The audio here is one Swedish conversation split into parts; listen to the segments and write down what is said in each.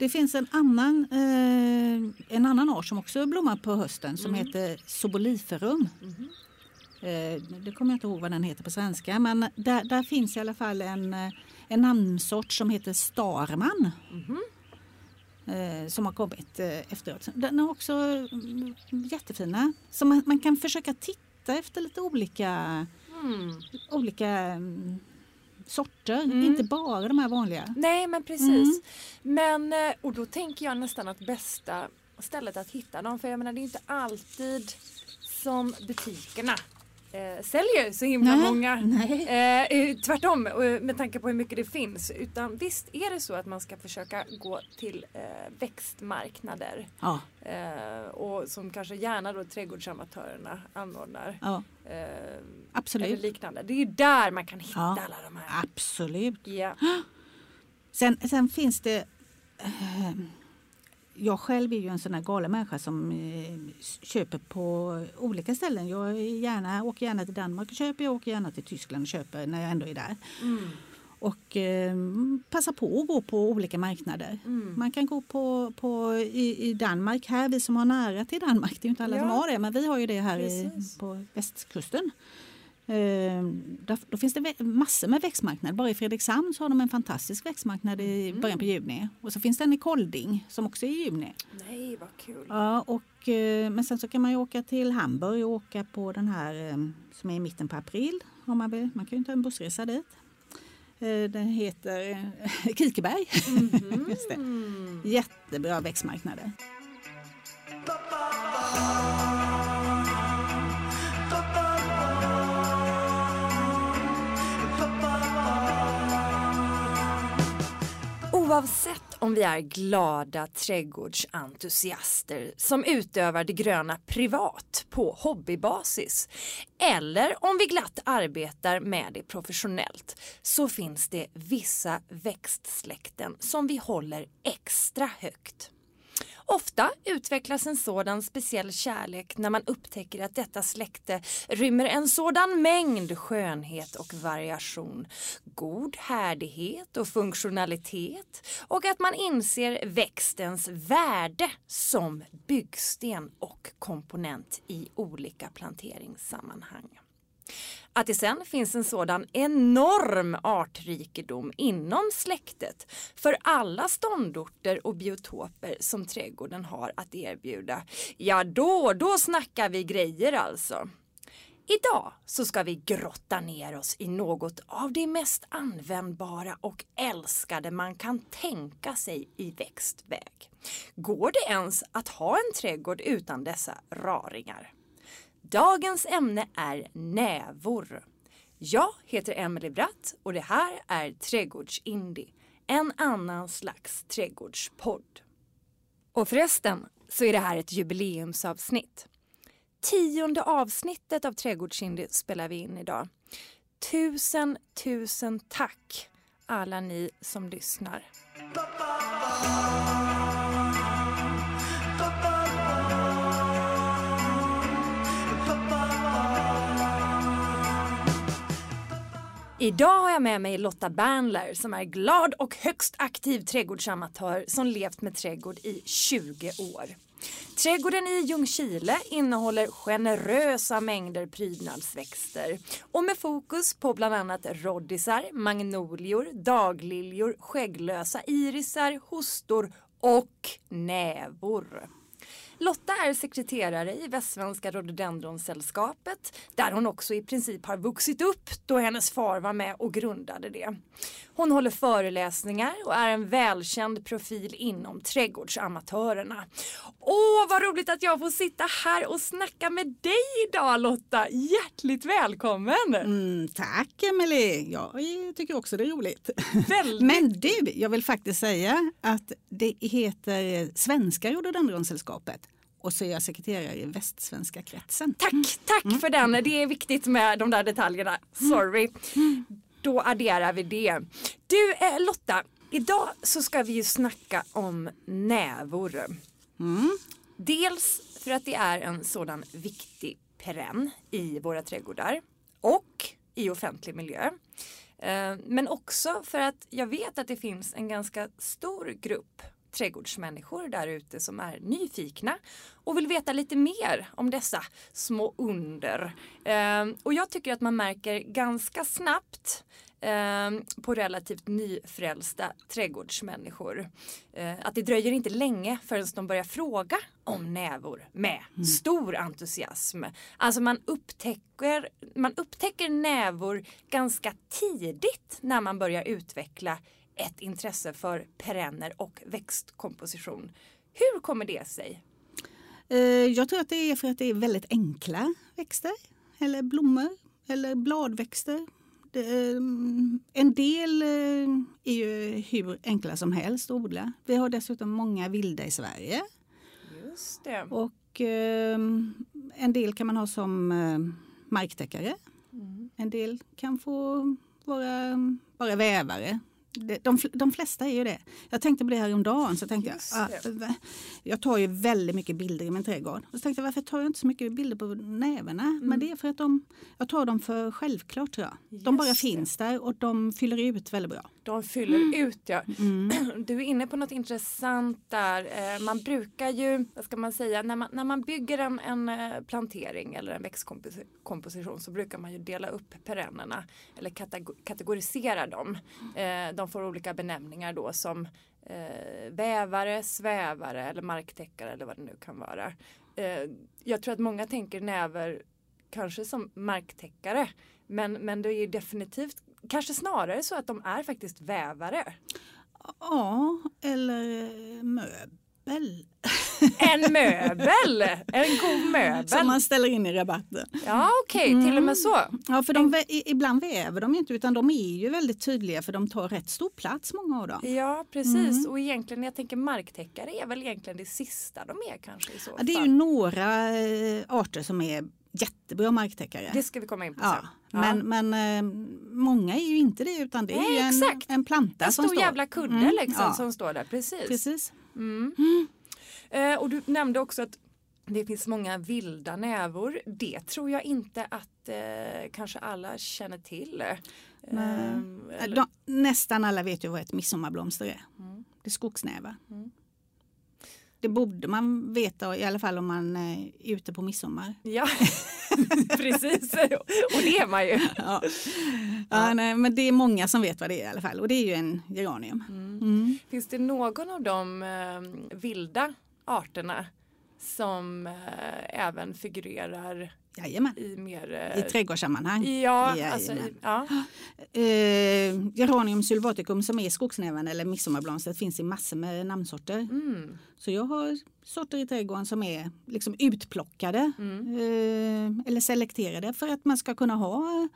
Det finns en annan, eh, en annan art som också blommar på hösten som mm. heter Soboliferum. Mm. Eh, det kommer jag inte ihåg vad den heter på svenska men där, där finns i alla fall en, eh, en namnsort som heter Starman. Mm. Eh, som har kommit eh, efteråt. Den är också mm, jättefina. Så man, man, kan försöka titta efter lite olika, mm. olika mm, sorter, mm. inte bara de här vanliga. Nej men precis. Mm. Men, eh, och då tänker jag nästan att bästa stället att hitta dem, för jag menar det är inte alltid som butikerna eh, säljer så himla nej, många. Nej. Eh, eh tvärtom eh, med tanke på hur mycket det finns. Utan visst är det så att man ska försöka gå till eh, växtmarknader. Ja. Eh, och som kanske gärna då trädgårdsamatörerna anordnar. Ja. Absolut. Eller liknande. Det är ju där man kan hitta ja. alla de här. Absolut. Ja. Sen, sen finns det jag själv är ju en sån här galen människa som eh, köper på olika ställen. Jag gärna, åker gärna till Danmark och köper, jag åker gärna till Tyskland och köper när jag ändå är där. Mm. Och eh, passa på att gå på olika marknader. Mm. Man kan gå på, på i, i, Danmark här, vi som har nära till Danmark, det är inte alla ja. som har det, men vi har ju det här i, på västkusten. Eh, då finns det massor med växtmarknader. Bara i Fredrikshamn så har de en fantastisk växtmarknad i mm. början på juni. Och så finns det en i Kolding som också är i juni. Nej, vad kul! Ja, och, eh, men sen så kan man ju åka till Hamburg och åka på den här eh, som är i mitten på april. Om man, vill. man kan ju ta en bussresa dit. Den heter Kikeberg. Mm -hmm. Jättebra växtmarknader. Oavsett om vi är glada trädgårdsentusiaster som utövar det gröna privat på hobbybasis eller om vi glatt arbetar med det professionellt så finns det vissa växtsläkten som vi håller extra högt. Ofta utvecklas en sådan speciell kärlek när man upptäcker att detta släkte rymmer en sådan mängd skönhet och variation, god härdighet och funktionalitet och att man inser växtens värde som byggsten och komponent i olika planteringssammanhang. Att det sen finns en sådan enorm artrikedom inom släktet för alla ståndorter och biotoper som trädgården har att erbjuda. Ja då, då snackar vi grejer alltså. Idag så ska vi grotta ner oss i något av det mest användbara och älskade man kan tänka sig i växtväg. Går det ens att ha en trädgård utan dessa raringar? Dagens ämne är nävor. Jag heter Emelie Bratt och det här är Trädgårdsindie, en annan slags trädgårdspodd. Och förresten så är det här ett jubileumsavsnitt. Tionde avsnittet av Trädgårdsindie spelar vi in idag. Tusen, tusen tack alla ni som lyssnar. Idag har jag med mig Lotta Bernler som är glad och högst aktiv trädgårdsamatör som levt med trädgård i 20 år. Trädgården i Ljungskile innehåller generösa mängder prydnadsväxter och med fokus på bland annat roddisar, magnolior, dagliljor, skägglösa irisar, hostor och nävor. Lotta är sekreterare i Västsvenska rhododendronsällskapet där hon också i princip har vuxit upp då hennes far var med och grundade det. Hon håller föreläsningar och är en välkänd profil inom trädgårdsamatörerna. Åh, vad roligt att jag får sitta här och snacka med dig idag Lotta. Hjärtligt välkommen! Mm, tack Emelie, jag tycker också det är roligt. Väldigt. Men du, jag vill faktiskt säga att det heter Svenska rhododendronsällskapet och så är jag sekreterare i Västsvenska kretsen. Tack, tack mm. för den. Det är viktigt med de där detaljerna. Sorry. Mm. Då adderar vi det. Du eh, Lotta, idag så ska vi ju snacka om nävor. Mm. Dels för att det är en sådan viktig perenn i våra trädgårdar och i offentlig miljö. Eh, men också för att jag vet att det finns en ganska stor grupp trädgårdsmänniskor där ute som är nyfikna och vill veta lite mer om dessa små under. Eh, och jag tycker att man märker ganska snabbt eh, på relativt nyfrälsta trädgårdsmänniskor. Eh, att det dröjer inte länge förrän de börjar fråga om nävor med mm. stor entusiasm. Alltså man upptäcker, man upptäcker nävor ganska tidigt när man börjar utveckla ett intresse för perenner och växtkomposition. Hur kommer det sig? Eh, jag tror att det är för att det är väldigt enkla växter eller blommor eller bladväxter. En del eh, är ju hur enkla som helst att odla. Vi har dessutom många vilda i Sverige. Just det. Och en del kan man ha som eh, marktäckare. Mm. En del kan få vara bara vävare de, de flesta är ju det. Jag tänkte på det här om dagen så tänkte jag, ah, jag tar ju väldigt mycket bilder i min trädgård. Och så tänkte jag, varför tar jag inte så mycket bilder på nävarna? Mm. Men det är för att de, jag tar dem för självklart tror jag. Just de bara finns där och de fyller ut väldigt bra. De fyller mm. ut ja. Mm. Du är inne på något intressant där. Eh, man brukar ju, vad ska man säga, när man, när man bygger en, en eh, plantering eller en växtkomposition så brukar man ju dela upp perennerna eller kategorisera dem. Eh, de får olika benämningar då som vävare, svävare eller marktäckare eller vad det nu kan vara. Jag tror att många tänker näver kanske som marktäckare men, men det är definitivt kanske snarare så att de är faktiskt vävare. Ja, eller möbel. En möbel! En god möbel. Som man ställer in i rabatten. Ja okej, okay, mm. till och med så. Ja för de, ibland väver de inte utan de är ju väldigt tydliga för de tar rätt stor plats många av dem. Ja precis mm. och egentligen jag tänker marktäckare är väl egentligen det sista de är kanske i så fall. Ja, det är ju några eh, arter som är jättebra marktäckare. Det ska vi komma in på ja. sen. Ja. Men, men eh, många är ju inte det utan det är Nej, ju en, en planta en som står. En stor jävla kudde mm. liksom ja. som står där. Precis. Precis. Mm. Mm. Eh, och du nämnde också att det finns många vilda nävor. Det tror jag inte att eh, kanske alla känner till. Eh, De, nästan alla vet ju vad ett midsommarblomster är. Mm. Det är skogsnävar. Mm. Det borde man veta i alla fall om man är ute på midsommar. Ja, precis. Och det är man ju. Ja. ja. nej, men det är många som vet vad det är i alla fall och det är ju en geranium. Mm. Mm. Finns det någon av de eh, vilda arterna som eh, även figurerar Jajamän. i mer... I trädgårdssammanhang. Ja, alltså, ja. Eh, Geranium sylvaticum som är skogsnäven eller midsommarblomstret finns i massor med namnsorter. Mm. Så jag har sorter i trädgården som är liksom utplockade mm. eh, eller selekterade för att man ska kunna ha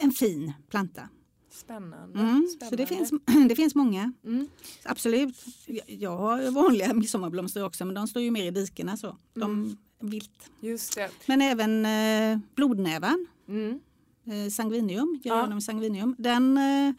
en fin planta. Spännande. Mm, Spännande. Så det finns, det finns många. Mm. Absolut. Jag har vanliga midsommarblomster också men de står ju mer i dikena så. De. Vilt. Just det. Men även eh, blodnävan. Mm. Eh, sanguinium, Geranium ja. sanguinium. Den eh,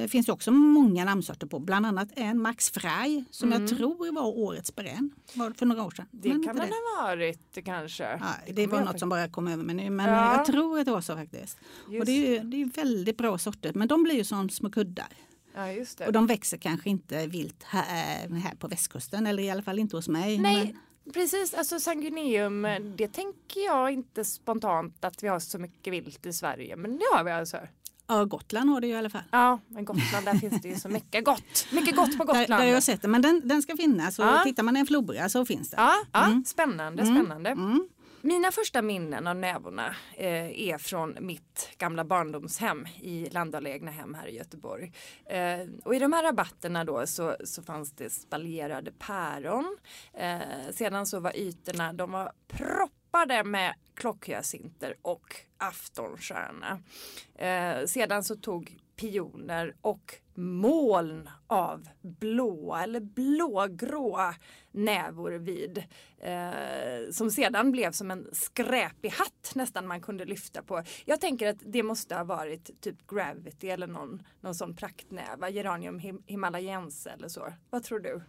eh, finns det också många namnsorter på. Bland annat en Max Frey som mm. jag tror var årets bränn för några år sedan. Det men kan den ha varit kanske. Ja, det, det var något som bara kom över mig nu men ja. jag tror att det var så faktiskt. Just och det är, ju, det är väldigt bra sorter men de blir ju som små kuddar. Ja, och de växer kanske inte vilt här, här på västkusten eller i alla fall inte hos mig. Nej. Men... Precis, alltså sanguineum, det tänker jag inte spontant att vi har så mycket vilt i Sverige, men det har vi alltså. Ja, Gotland har det ju i alla fall. Ja, men Gotland där finns det ju så mycket gott. Mycket gott på Gotland. Där, där jag har sett det, men den, den ska finnas och ja. tittar man i en flora så finns det. Ja, ja mm. spännande, mm. spännande. Mm. Mina första minnen av nävorna eh, är från mitt gamla barndomshem i Landala hem här i Göteborg. Eh, och i de här rabatterna då så, så fanns det spaljerade päron. Eh, sedan så var ytorna, de var proppade med klockhyacinter och aftonstjärna. Eh, sedan så tog pioner och moln av blåa eller blågråa nävor vid. Eh, som sedan blev som en skräpig hatt nästan man kunde lyfta på. Jag tänker att det måste ha varit typ Gravity eller någon, någon sån praktnäva, Geranium him himalayense eller så. Vad tror du?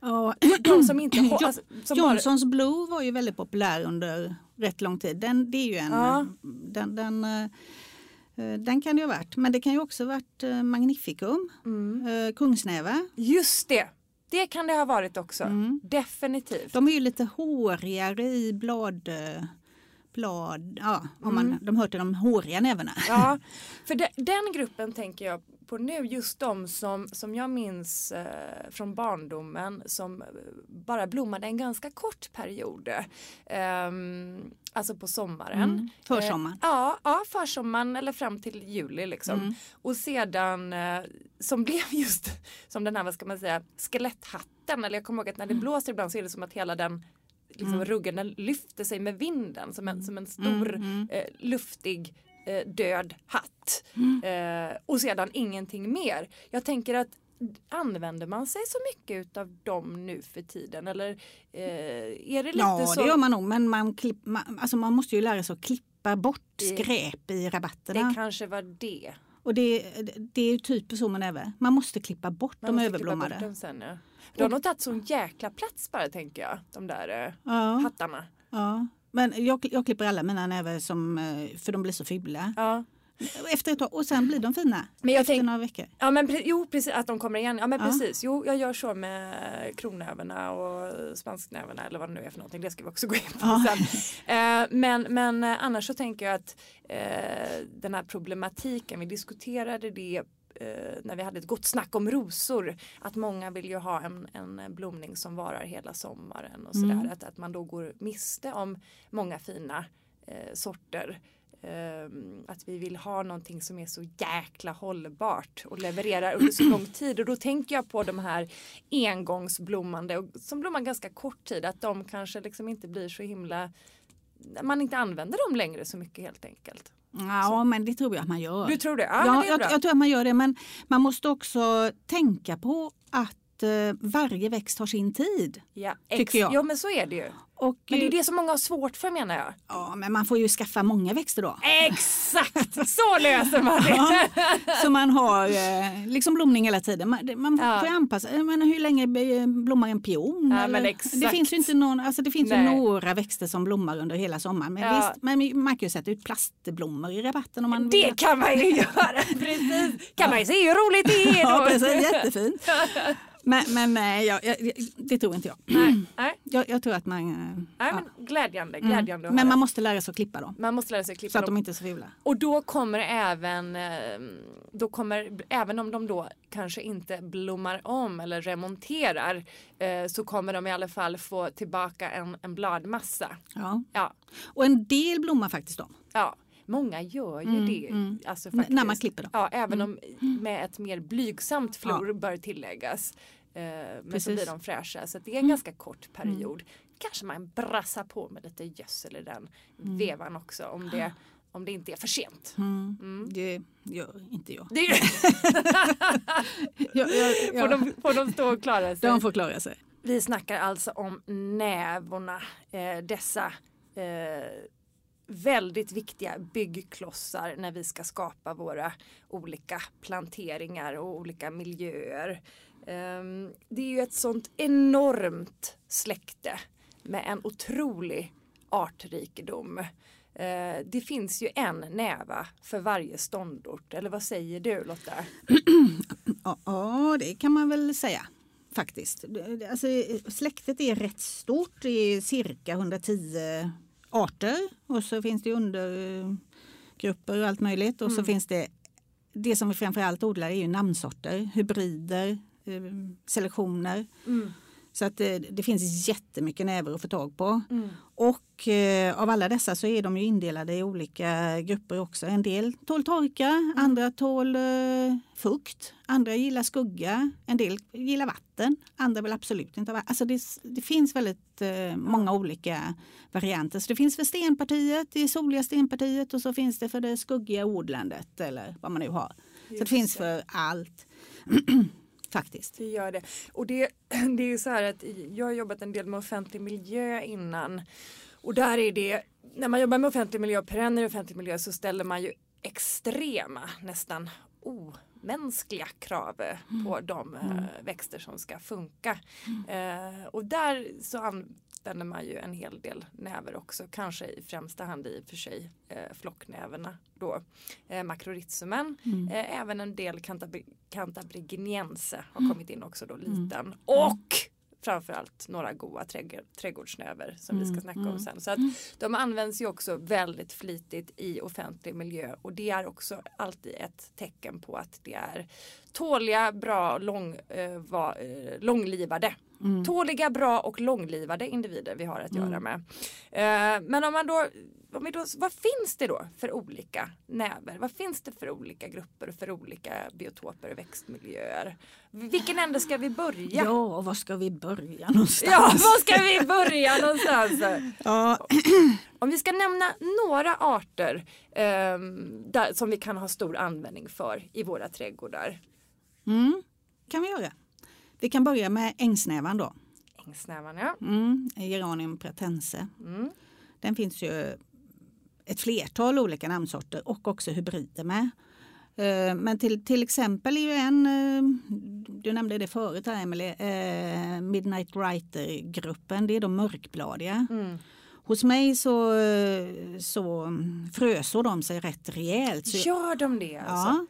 Ja, de som inte alltså, som Johnsons bara... Blue var ju väldigt populär under rätt lång tid. Den, det är ju en, ja. den, den eh, Eh, den kan det ha varit, men det kan ju också ha varit eh, Magnificum, mm. Eh, kungsnäve. Just det! Det kan det ha varit också. Mm. Definitivt. De är ju lite hårigare i blad... eh, blad ja, om man, de hör till de håriga nävarna. Ja, för de, den gruppen tänker jag på nu, just de som, som jag minns eh, från barndomen som eh, bara blommade en ganska kort period. Ehm, alltså på sommaren. Mm, försommaren. Eh, ja, ja, försommaren eller fram till juli liksom. Mm. Och sedan eh, som blev just som den här, vad ska man säga, skeletthatten. Eller jag kommer ihåg att när det blåser ibland så är det som att hela den liksom Mm. ruggen den lyfter sig med vinden som en, som en stor Mm, eh, luftig eh, död hatt. Mm. Eh, och sedan ingenting mer. Jag tänker att använder man sig så mycket av dem nu för tiden eller eh, är det lite Ja, så? det gör man nog. Men man, klipp, man, alltså man måste ju lära sig att klippa bort skräp i rabatterna. det kanske var det. Och det, det är ju typ så med näve. Man måste klippa bort Man de måste klippa överblommade. bort dem sen, ja. De har nog tagit sån jäkla plats bara tänker jag. De där eh, Ja, hattarna. ja. Men jag, jag klipper alla mina näver som, eh, för de blir så fula. Ja. Efter ett tag, och sen blir de fina. Men jag efter tänk- några veckor. Ja men pre- jo precis att de kommer igen. Ja men Ja. precis. Jo jag gör så med kronävarna och spansknävarna eller vad det nu är för någonting. Det ska vi också gå in på Ja. sen. Eh, men, men eh, annars så tänker jag att eh, den här problematiken, vi diskuterade det när vi hade ett gott snack om rosor. Att många vill ju ha en, en blomning som varar hela sommaren och sådär. Mm. Att, att man då går miste om många fina eh, sorter. Ehm, att vi vill ha någonting som är så jäkla hållbart och levererar under så lång tid. Och då tänker jag på de här engångsblommande och som blommar ganska kort tid. Att de kanske liksom inte blir så himla man inte använder dem längre så mycket helt enkelt. Ja, men det tror jag att man gör. Du tror det? Ja, Ja, det jag, jag tror att man gör det. Men man måste också tänka på att eh, varje växt har sin tid. ja, tycker jag. Ja men så är det ju. Och, Men det är eh, det som många har svårt för menar jag. Ja, men man får ju skaffa många växter då. Exakt! Så löser man det. Ja, så man har eh, liksom blomning hela tiden. Man, man Ja. får anpassa menar, Hur länge blommar en pion? Ja, men exakt. Det finns ju, inte någon, alltså det finns ju några växter som blommar under hela sommaren. Men, Ja. visst, men man kan ju sätta ut plastblommor i rabatten om man Det vill. kan man ju göra, precis. Kan man ju se hur roligt det är Ja, då. precis. Jättefint. Men, men nej, jag, jag, det tror inte jag. Nej, nej, Jag, jag tror att man... eh, nej ja. men glädjande, Mm. glädjande att Men man måste lära sig att klippa dem. man måste lära sig klippa Så att dem. de inte är så fula. Och då kommer även, eh, då kommer, även om de då kanske inte blommar om eller remonterar eh, så kommer de i alla fall få tillbaka en, en bladmassa. Ja. Ja, Och en del blommar faktiskt om. ja. Många gör ju Mm, det. mm. Alltså N- när man faktiskt. klipper dem. Ja, även om med ett mer blygsamt flor Ja. bör tilläggas. Eh, men så Precis. Mm. blir de fräscha. Så det är en ganska kort period. Kanske man brassar på med lite gödsel i den vevan också om det, om det inte är för sent. Mm. Mm. Det gör inte jag. Det är, jag, jag, får, jag de, får de stå och klara sig? de får klara sig. Vi snackar alltså om nävorna, eh, dessa eh, väldigt viktiga byggklossar när vi ska skapa våra olika planteringar och olika miljöer. Ehm, det är ju ett sånt enormt släkte med en otrolig artrikedom. Eh, det finns ju en näva för varje ståndort, eller vad säger du Lotta? Ja, det kan man väl säga. Faktiskt. Alltså, släktet är rätt stort. Det är cirka 110 arter. Och så finns det undergrupper och allt möjligt. Och så finns det det som vi framförallt odlar är ju namnsorter, hybrider, eh, selektioner. Så att det, det finns jättemycket näver att få tag på. Och eh, av alla dessa så är de ju indelade i olika grupper också. En del tål torka, andra tål eh, fukt, andra gillar skugga, en del gillar vatten, andra vill absolut inte ha vatten. Alltså det, det finns väldigt eh, många olika varianter. Så det finns för stenpartiet, det soliga stenpartiet och så finns det för det skuggiga odlandet eller vad man nu har. så det Just finns det. för allt. Faktiskt. Det gör det. Och det, det är ju så här att jag har jobbat en del med offentlig miljö innan. Och där är det, när man jobbar med offentlig miljö och perenner i offentlig miljö så ställer man ju extrema, nästan mänskliga krav Mm. på de eh, växter som ska funka. Eh, och där så använder man ju en hel del näver också, kanske i främsta hand i och för sig eh, flocknäverna då. Eh, Macrorhizomen, Mm. eh, även en del cantabriginiense har Mm. kommit in också då, liten. Och framförallt några goda trädgård, trädgårdsnäver som vi ska Mm, snacka om mm. sen. Så att de används ju också väldigt flitigt i offentlig miljö och det är också alltid ett tecken på att det är tåliga, bra, lång, eh, va, eh, långlivade. Mm. Tåliga, bra och långlivade individer vi har att göra med. Eh, men om man då, då, vad finns det då för olika näver? Vad finns det för olika grupper för olika biotoper och växtmiljöer? Vilken ände ska vi börja? Ja, och var ska vi börja någonstans? Ja, var ska vi börja någonstans? Ja, Om vi ska nämna några arter ehm, där, som vi kan ha stor användning för i våra trädgårdar. mm, kan vi göra. Vi kan börja med ängsnävan då. Ängsnävan ja. Mm, Geranium pratense. Mm. Den finns ju ett flertal olika namnsorter och också hybrider med. Eh, Men till, till exempel är ju en, eh, du nämnde det förut här Emelie, eh, Midnight Writer-gruppen, det är de mörkbladiga. Mm. Hos mig så, så frösår de sig rätt rejält. Så, Gör de det alltså? ja,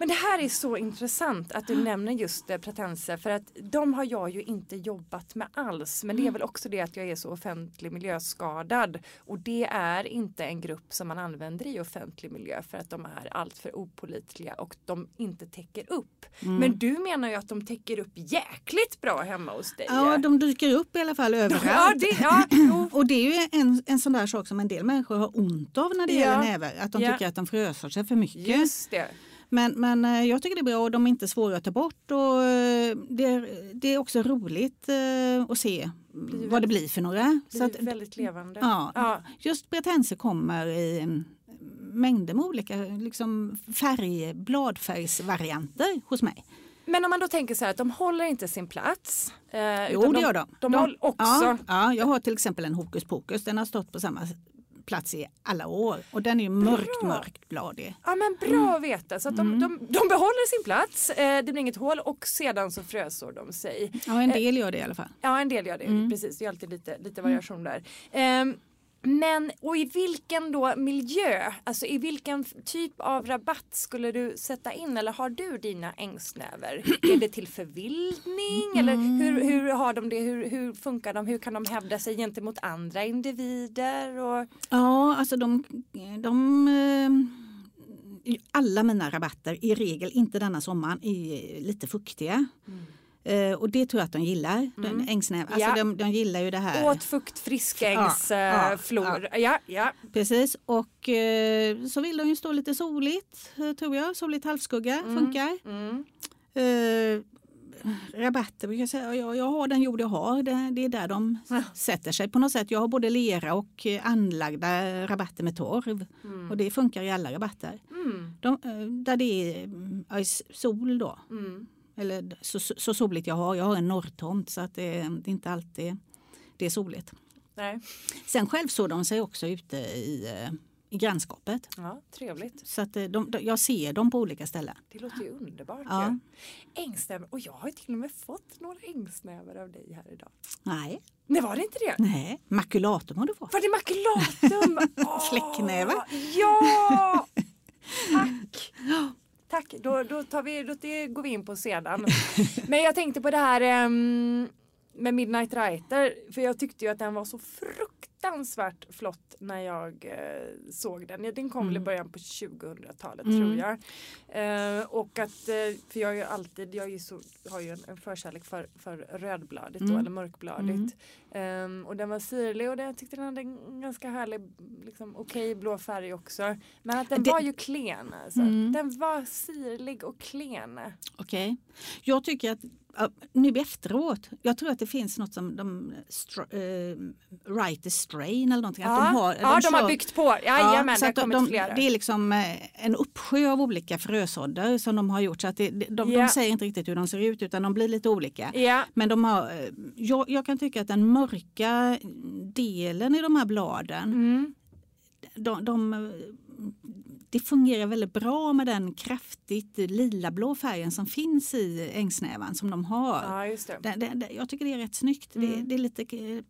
Men det här är så intressant att du nämner just eh, pratense för att de har jag ju inte jobbat med alls. Men det är väl också det att jag är så offentlig miljöskadad och det är inte en grupp som man använder i offentlig miljö för att de är alltför opolitliga och de inte täcker upp. Men du menar ju att de täcker upp jäkligt bra hemma hos dig. ja, de dyker upp i alla fall överallt. ja, det, ja. Och det är ju en, en sån där sak som en del människor har ont av när det Ja. gäller näver. Att de Ja. tycker att de frösar sig för mycket. just det. Men, men eh, jag tycker det är bra och de är inte svåra att ta bort. Och eh, det, är, det är också roligt eh, att se vad det blir för några. Det Så är att, väldigt levande. ja, Ja. Just bretense kommer i en mängder med olika liksom, färg, bladfärgsvarianter hos mig. Men om man då tänker så här att de håller inte sin plats. Eh, Jo, det gör de. De, De- håller också. Ja, ja, jag har till exempel en hokus pokus. Den har stått på samma plats i alla år. Och den är mörkt, mörkt bladig. Ja men bra att veta. Så att de, de, de behåller sin plats, eh, det blir inget hål. Och sedan så frösår de sig. Ja, en del gör det i alla fall. Ja en del gör det, precis. Det är alltid lite, lite variation där. Ehm, men och i vilken då miljö, alltså i vilken typ av rabatt skulle du sätta in eller har du dina ängsnäver? Är det till förvildning eller hur, hur har de det, hur, hur funkar de, hur kan de hävda sig gentemot andra individer? Och, Ja, alltså de, de eh, alla mina rabatter, i regel inte denna sommaren, är lite fuktiga. Eh, och det tror jag att de gillar. Den ängsnäv. Alltså Ja. de, de gillar ju det här. Åt fukt friskängs Ja, ja, flor. Ja, ja. Precis. Och eh, så vill de ju stå lite soligt, eh, tror jag. Soligt halvskugga funkar. Mm. Eh, rabatter brukar jag säga. Jag, jag har den jord jag har. Det, det är där de sätter sig på något sätt. Jag har både lera och eh, anlagda rabatter med torv. Och det funkar i alla rabatter. Mm. De, eh, där det är mm, ja, sol då. Mm. Eller så, så, soligt jag har. Jag har en norrtomt så att det, det är inte alltid det är soligt. Nej. Sen självsår de sig också ute i, eh, i grannskapet. Ja, trevligt. Så att eh, de, de, jag ser dem på olika ställen. Det låter ju underbart. Ja. Ja. Ängsnäver. Och jag har till och med fått några ängsnäver av dig här idag. Nej, Nej, var det inte det? nej. makulatum har du fått. Var det makulatum? Fläcknäve. Ja! Tack! Tack, då, då, tar vi, då det går vi in på sedan. Men jag tänkte på det här ehm, med Midnight Writer. För jag tyckte ju att den var så fruktansvärt flott när jag eh, såg den. Ja, Den kom väl i början på 2000-talet tror jag. Eh, och att, eh, för jag är ju alltid, jag är så, har ju en, en förkärlek för, för rödbladigt då, eller mörkbladigt. Ehm, och den var syrlig och den, jag tyckte den hade en ganska härlig, liksom, okej blå färg också. Men att den Det- var ju klen alltså. Den var syrlig och klen. Okej. Jag tycker att ja, nu efteråt, jag tror att det finns något som de str- eh, writer strain eller någonting. Ja, Att de har, ja, de har kör- byggt på. Jajamän, så det har att de, de. Det är liksom eh, en uppsjö av olika frösådder som de har gjort. Så att det, de, de, Ja. de säger inte riktigt hur de ser ut utan de blir lite olika. Ja, Men de har, eh, jag, jag kan tycka att den mörka delen i de här bladen, mm. de, de, det fungerar väldigt bra med den kraftigt lilablå färgen som finns i ängsnävan som de har. Ja, just det. Det, det, jag tycker det är rätt snyggt. Det, det, är lite,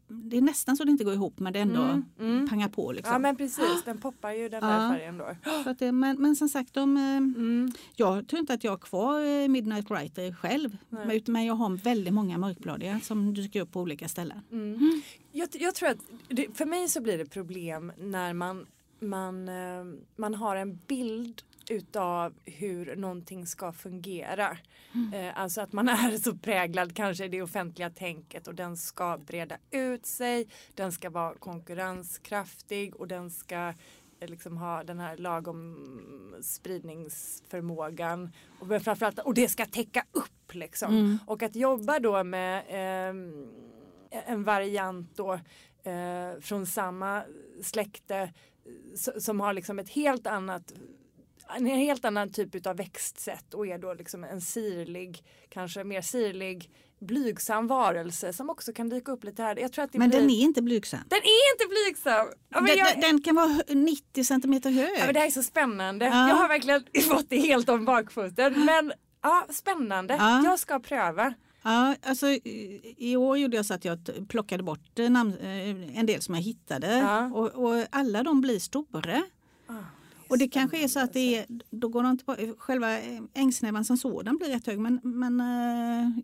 det är nästan så det inte går ihop men det ändå Mm, mm. pangar på. Liksom. Ja men precis, den poppar ju den där Ja. färgen då. så att det, men, men som sagt, de, eh, Mm. jag tror inte att jag har kvar eh, Midnight Writer själv. Nej. Men, jag har väldigt många mörkbladiga som dyker upp på olika ställen. Mm. Jag, jag tror att för mig så blir det problem när man, man, eh, man har en bild utav hur någonting ska fungera. Eh, alltså att man är så präglad kanske i det offentliga tänket och den ska breda ut sig, den ska vara konkurrenskraftig och den ska eh, liksom ha den här lagom spridningsförmågan och framförallt och det ska täcka upp liksom. Mm. Och att jobba då med ehm, en variant då eh, från samma släkte eh, som har liksom ett helt annat en helt annan typ av växtsätt och är då liksom en sirlig, kanske mer sirlig, blygsam varelse som också kan dyka upp lite här. Jag tror att Men blir... den är inte blygsam. Den är inte blygsam! Ja, den, jag... den, kan vara hö- 90 centimeter hög. ja, men det här är så spännande. Ja. Jag har verkligen fått det helt om bakfoten. Men ja, spännande. Ja. Jag ska pröva. Ja, alltså, i år gjorde jag så att jag plockade bort eh, namn, eh, en del som jag hittade Ja. och, och alla de blir stora. Ah, Och det kanske är så att det är, då går de inte på, själva eh, ängsnävan som sådan blir rätt hög men, men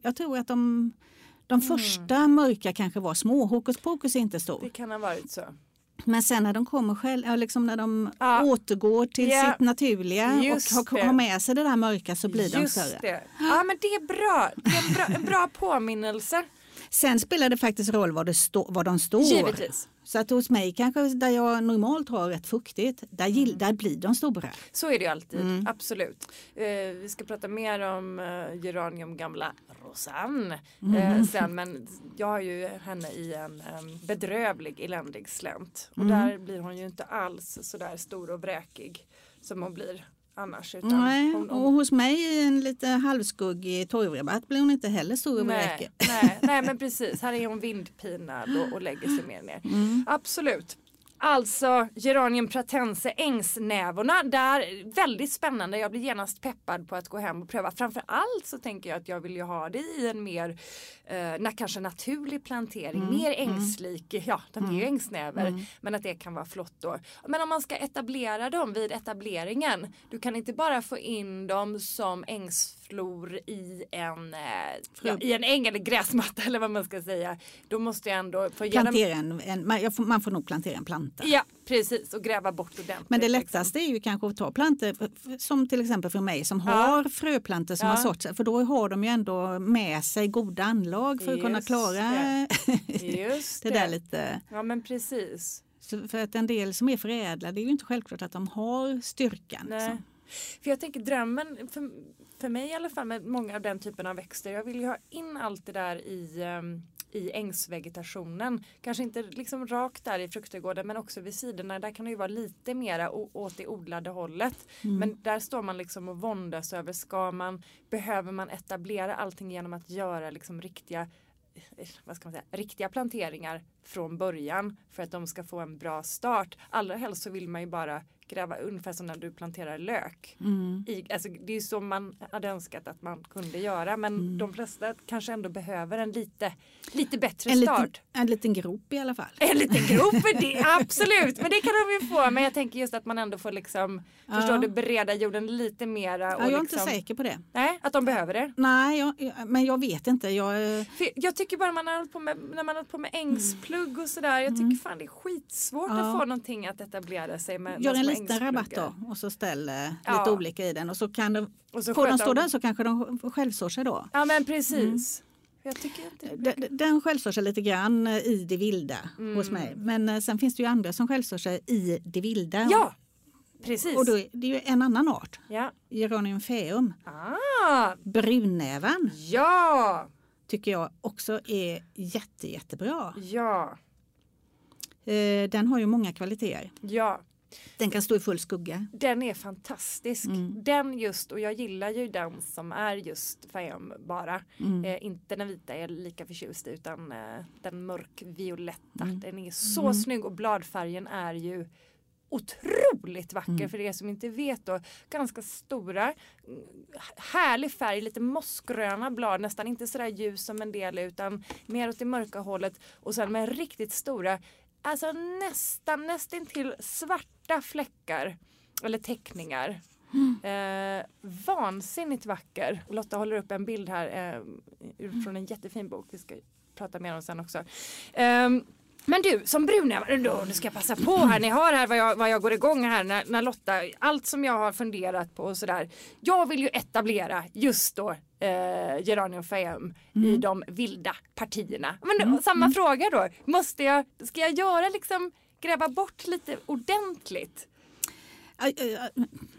jag tror att de, de Mm. första mörka kanske var små. Hokus pokus är inte Det stor. kan ha varit så. Men sen när de kommer själv, liksom när de Ja. återgår till Ja. sitt naturliga Just och har, har med sig det där mörka så blir de Just större. det. Ja men det är bra. Det är en bra, en bra påminnelse. Sen spelar det faktiskt roll var, det stå, var de står. Givetvis. Så att hos mig kanske där jag normalt har rätt fuktigt, där, gill, Mm. där blir de stora. Så är det ju alltid, Mm. absolut. Eh, vi ska prata mer om eh, geranium gamla Rosanne Mm. eh, sen men jag har ju henne i en em, bedrövlig eländig slänt och Mm. där blir hon ju inte alls sådär stor och vräkig som hon blir annars. Utan Nej, hon, och hos mig i en lite halvskuggig torgrabatt blir hon inte heller stor och nej, nej, nej men precis, här är hon vindpinad och, och lägger sig mer ner. Mm. Absolut. Alltså Geranium pratense ängsnävorna. Där, väldigt spännande. Jag blir genast peppad på att gå hem och pröva. Framför allt så tänker jag att jag vill ju ha det i en mer eh, kanske naturlig plantering. Mm, Mer ängslik. Ja, de är ju ängsnäver. Mm. Men att det kan vara flott då. Men om man ska etablera dem vid etableringen. Du kan inte bara få in dem som ängsflor i en, eh, ja, i en äng eller gräsmatta eller vad man ska säga. Då måste jag ändå få Plantera en, en, man, får, man får nog plantera en planta. Ja precis och gräva bort ordentligt. Men det liksom. lättaste är ju kanske att ta plantor som till exempel för mig som Ja. har fröplantor som Ja. har sig. För då har de ju ändå med sig goda anlag för att kunna klara det. det, Just det. där lite. Ja men precis. Så för att en del som är förädlade det är ju inte självklart att de har styrkan. Liksom. För jag tänker drömmen, för, för mig i alla fall med många av den typen av växter, jag vill ju ha in allt det där i, ehm, i ängsvegetationen. Kanske inte liksom rakt där i fruktträdgården men också vid sidorna. Där kan det ju vara lite mera åt det odlade hållet. Mm. Men där står man liksom och våndas över, ska man, behöver man etablera allting genom att göra liksom riktiga eh, vad ska man säga, riktiga planteringar från början för att de ska få en bra start. Allra helst så vill man ju bara gräva ungefär som när du planterar lök. Mm. I, alltså, det är ju så man hade önskat att man kunde göra men Mm. de flesta kanske ändå behöver en lite, lite bättre En, liten, start. en liten grop i alla fall. En liten grop det, absolut, men det kan de ju få. Men jag tänker just att man ändå får liksom, Ja. förstår du, bereda jorden lite mera. Ja, jag är liksom, inte säker på det. Nej, att de behöver det. Nej, jag, jag- men jag vet inte. Jag, För jag tycker bara man har hållit på med, när man har hållit på med ängsplugg och sådär. Jag tycker fan det är skitsvårt Mm. Ja. att få någonting att etablera sig med. gör en liten rabatt då och så ställ eh, Ja. lite olika i den och så kan de, Och så får de stå där så kanske de självsår sig då. Ja men precis. Jag tycker inte Den, den självsår sig lite grann i det vilda Mm. hos mig. Men eh, sen finns det ju andra som självsår sig i det vilda. Ja, precis. Och då det är ju en annan art, Ja. Geranium feum. Ah, Brunnävan ja, tycker jag också är jätte, jättebra. ja, Eh, Den har ju många kvaliteter. ja. Den kan stå i full skugga. Den är fantastisk. Mm. Den just, och jag gillar ju den som är just Fayum bara. Mm. Eh, inte den vita är lika förtjust utan eh, den mörkvioletta. Mm. Den är så snygg och bladfärgen är ju otroligt vacker Mm. för er som inte vet då. Ganska stora, mm, härlig färg, lite mossgröna blad, nästan inte sådär ljus som en del utan mer åt det mörka hållet och sen med riktigt stora, alltså nästan nästintill svarta fläckar eller teckningar. Eh, vansinnigt vacker. Lotta håller upp en bild här eh, ur- från en jättefin bok. Vi ska prata mer om sen också. Ehm, men du som brunävare, då, nu ska jag passa på här. Ni hör här vad jag, vad jag går igång här när, när Lotta, allt som jag har funderat på och sådär. Jag vill ju etablera just då eh, Geranium faeum i de vilda partierna. Men då, samma fråga då. Måste jag, ska jag göra liksom gräva bort lite ordentligt?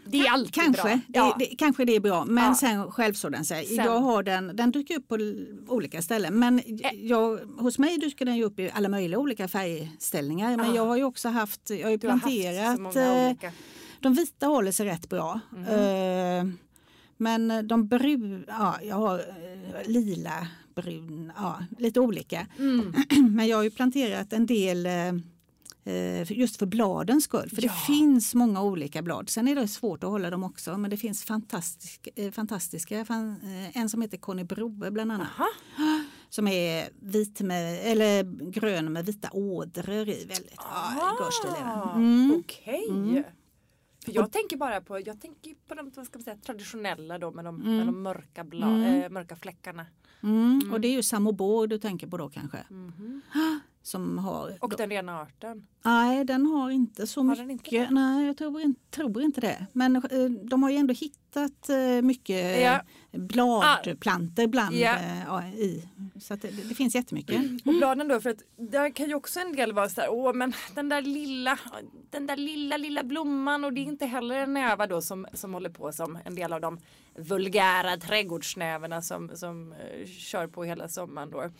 Det är alltid Kanske, bra. det, Ja. det, kanske det är bra. Men Ja. sen självsår den sig. Sen. Jag har den, den dyker upp på olika ställen. Men jag, hos mig dyker den upp i alla möjliga olika färgställningar. Men Ja. jag har ju också haft, jag har ju har planterat, många eh, de vita håller sig rätt bra. Eh, men de brun, ja har eh, lila, brun, ja lite olika. Mm. Men jag har ju planterat en del eh, eh, just för bladens skull. För Ja. det finns många olika blad. Sen är det svårt att hålla dem också. Men det finns fantastisk, eh, fantastiska. Fan, eh, en som heter Conny Broe bland annat. Aha. Som är vit med, eller grön med vita ådror i. Väldigt ja, stilen. Ah, Mm. För jag tänker bara på, jag tänker på de vad ska man säga, traditionella då med de, med de mörka, bla, Mm. eh, mörka fläckarna. Mm. Och det är ju samobor du tänker på då kanske. Som har, Och den rena arten. Nej, den har inte så Har mycket. den inte det? Nej, jag tror inte, tror inte det. Men eh, de har ju ändå hittat eh, mycket Ja. bladplantor bland Ja. eh, ja, i. Så det, det finns jättemycket. Och bladen då för att där kan ju också en del vara så här, åh men den där lilla, den där lilla lilla blomman och det är inte heller en näva då som, som håller på som en del av de vulgära trädgårdsnävarna som, som eh, kör på hela sommaren då.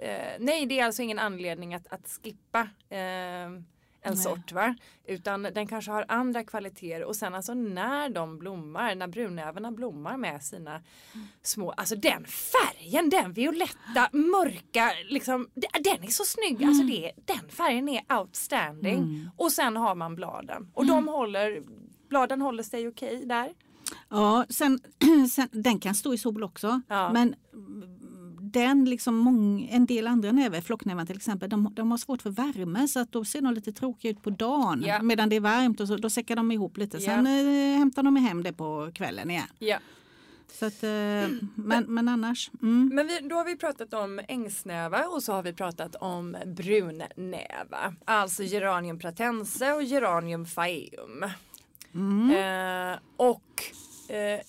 Eh, nej det är alltså ingen anledning att, att skippa eh, en Nej. sort va. Utan den kanske har andra kvaliteter och sen alltså när de blommar, när brunävarna blommar med sina små, alltså den färgen, den violetta, mörka, liksom, den är så snygg. Alltså det, den färgen är outstanding. Och sen har man bladen och de håller, bladen håller sig okej där. Ja, sen, sen, den kan stå i sol också. Ja. Men mm, den, liksom mång, en del andra näver, flocknävar till exempel, de, de har svårt för värme så att då ser de lite tråkiga ut på dagen. Ja. Medan det är varmt och så, då säckar de ihop lite. Sen eh, hämtar de hem det på kvällen igen. Ja. Så att, eh, men, men annars. Mm. Men vi, då har vi pratat om ängsnäva och så har vi pratat om brunnäva. Alltså geranium pratense och geranium faeum. Eh, och eh,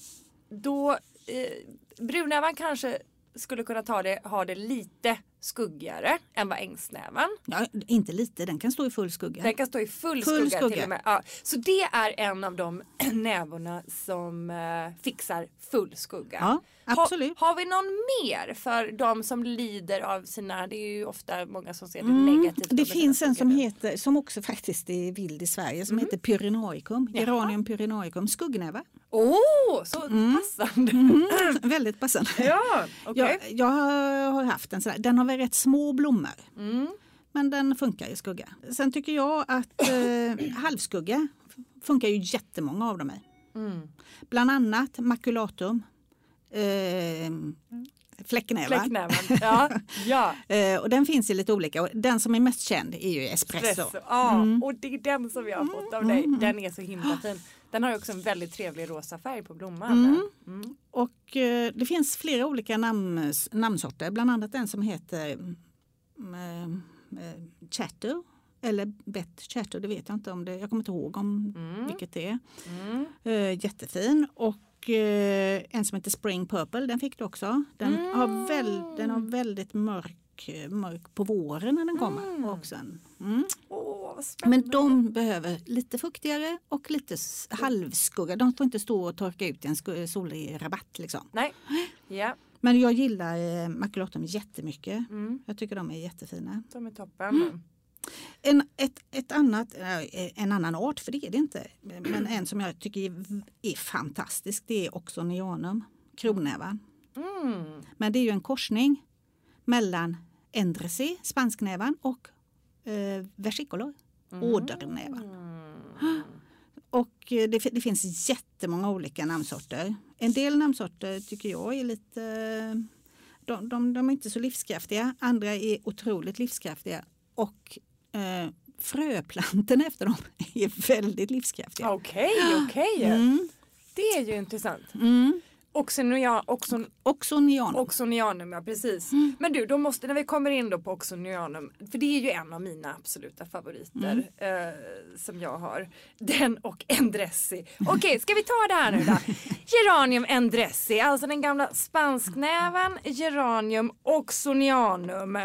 då eh, brunävan kanske skulle kunna ta det, ha det lite skuggigare än vad ängsnävan. Ja, inte lite, den kan stå i full skugga. Den kan stå i full, Full skugga, skugga. till och med. Ja, så det är en av de nävorna som eh, fixar full skugga. Ja, absolut. Ha, har vi någon mer för de som lider av sina, det är ju ofta många som ser det Mm, negativt. det finns en som heter, som också faktiskt är vild i Sverige, som heter Pyrenoicum. Jaha. Geranium pyrenoicum, skuggnäva. Åh, så passande! Mm, väldigt passande. Ja, okej. Jag, jag har haft en sån här, den har väl rätt små blommor. Mm. Men den funkar i skugga. Sen tycker jag att eh, halvskugga funkar ju jättemånga av dem i. Mm. Bland annat maculatum, eh, fläcknävar. Fläcknäven. Ja, ja. Eh, och den finns i lite olika. Och den som är mest känd är ju espresso. Espresso. Ja, Mm. och det är den som jag har fått av dig. Den är så himla fin. Den har också en väldigt trevlig rosa färg på blomman. Mm. Mm. Och eh, det finns flera olika namn, namnsorter, bland annat en som heter mm, eh, Chatter eller Bet Chatter, det vet jag inte om det, jag kommer inte ihåg om Mm. vilket det är. Mm. Eh, jättefin och eh, en som heter Spring Purple, den fick du också. Den, har, väl, den har väldigt mörk, eh, mörk på våren när den kommer. Mm. Och också en, mm. Spännande. Men de behöver lite fuktigare och lite halvskugga. De får inte stå och torka ut i en solig rabatt. Liksom. Nej. Ja, Men jag gillar eh, makulatum jättemycket. mm. Jag tycker de är jättefina. de är toppen. En, ett, ett annat, eh, en annan art, för det är det inte, men en som jag tycker är, är fantastisk, det är Oxonianum, kronnäva. Mm. Men det är ju en korsning mellan Endresi, spansknävan och eh, versicolor, ådernävan. Mm. Och eh, det, det finns jättemånga olika namnsorter. En del namnsorter tycker jag är lite... De, de, de är inte så livskraftiga. Andra är otroligt livskraftiga. Och eh, fröplantorna efter dem är väldigt livskraftiga. Okej, okay, okej. Okay. Mm. Det är ju intressant. Mm. Oxonia, oxon, oxonianum. Oxonianum, ja precis. Mm. Men du, då måste, när vi kommer in då på oxonianum, för det är ju en av mina absoluta favoriter mm. eh, som jag har. Den och endressi. Okej, okay, ska vi ta det här nu då? Geranium endressi, alltså den gamla spansknäven geranium oxonianum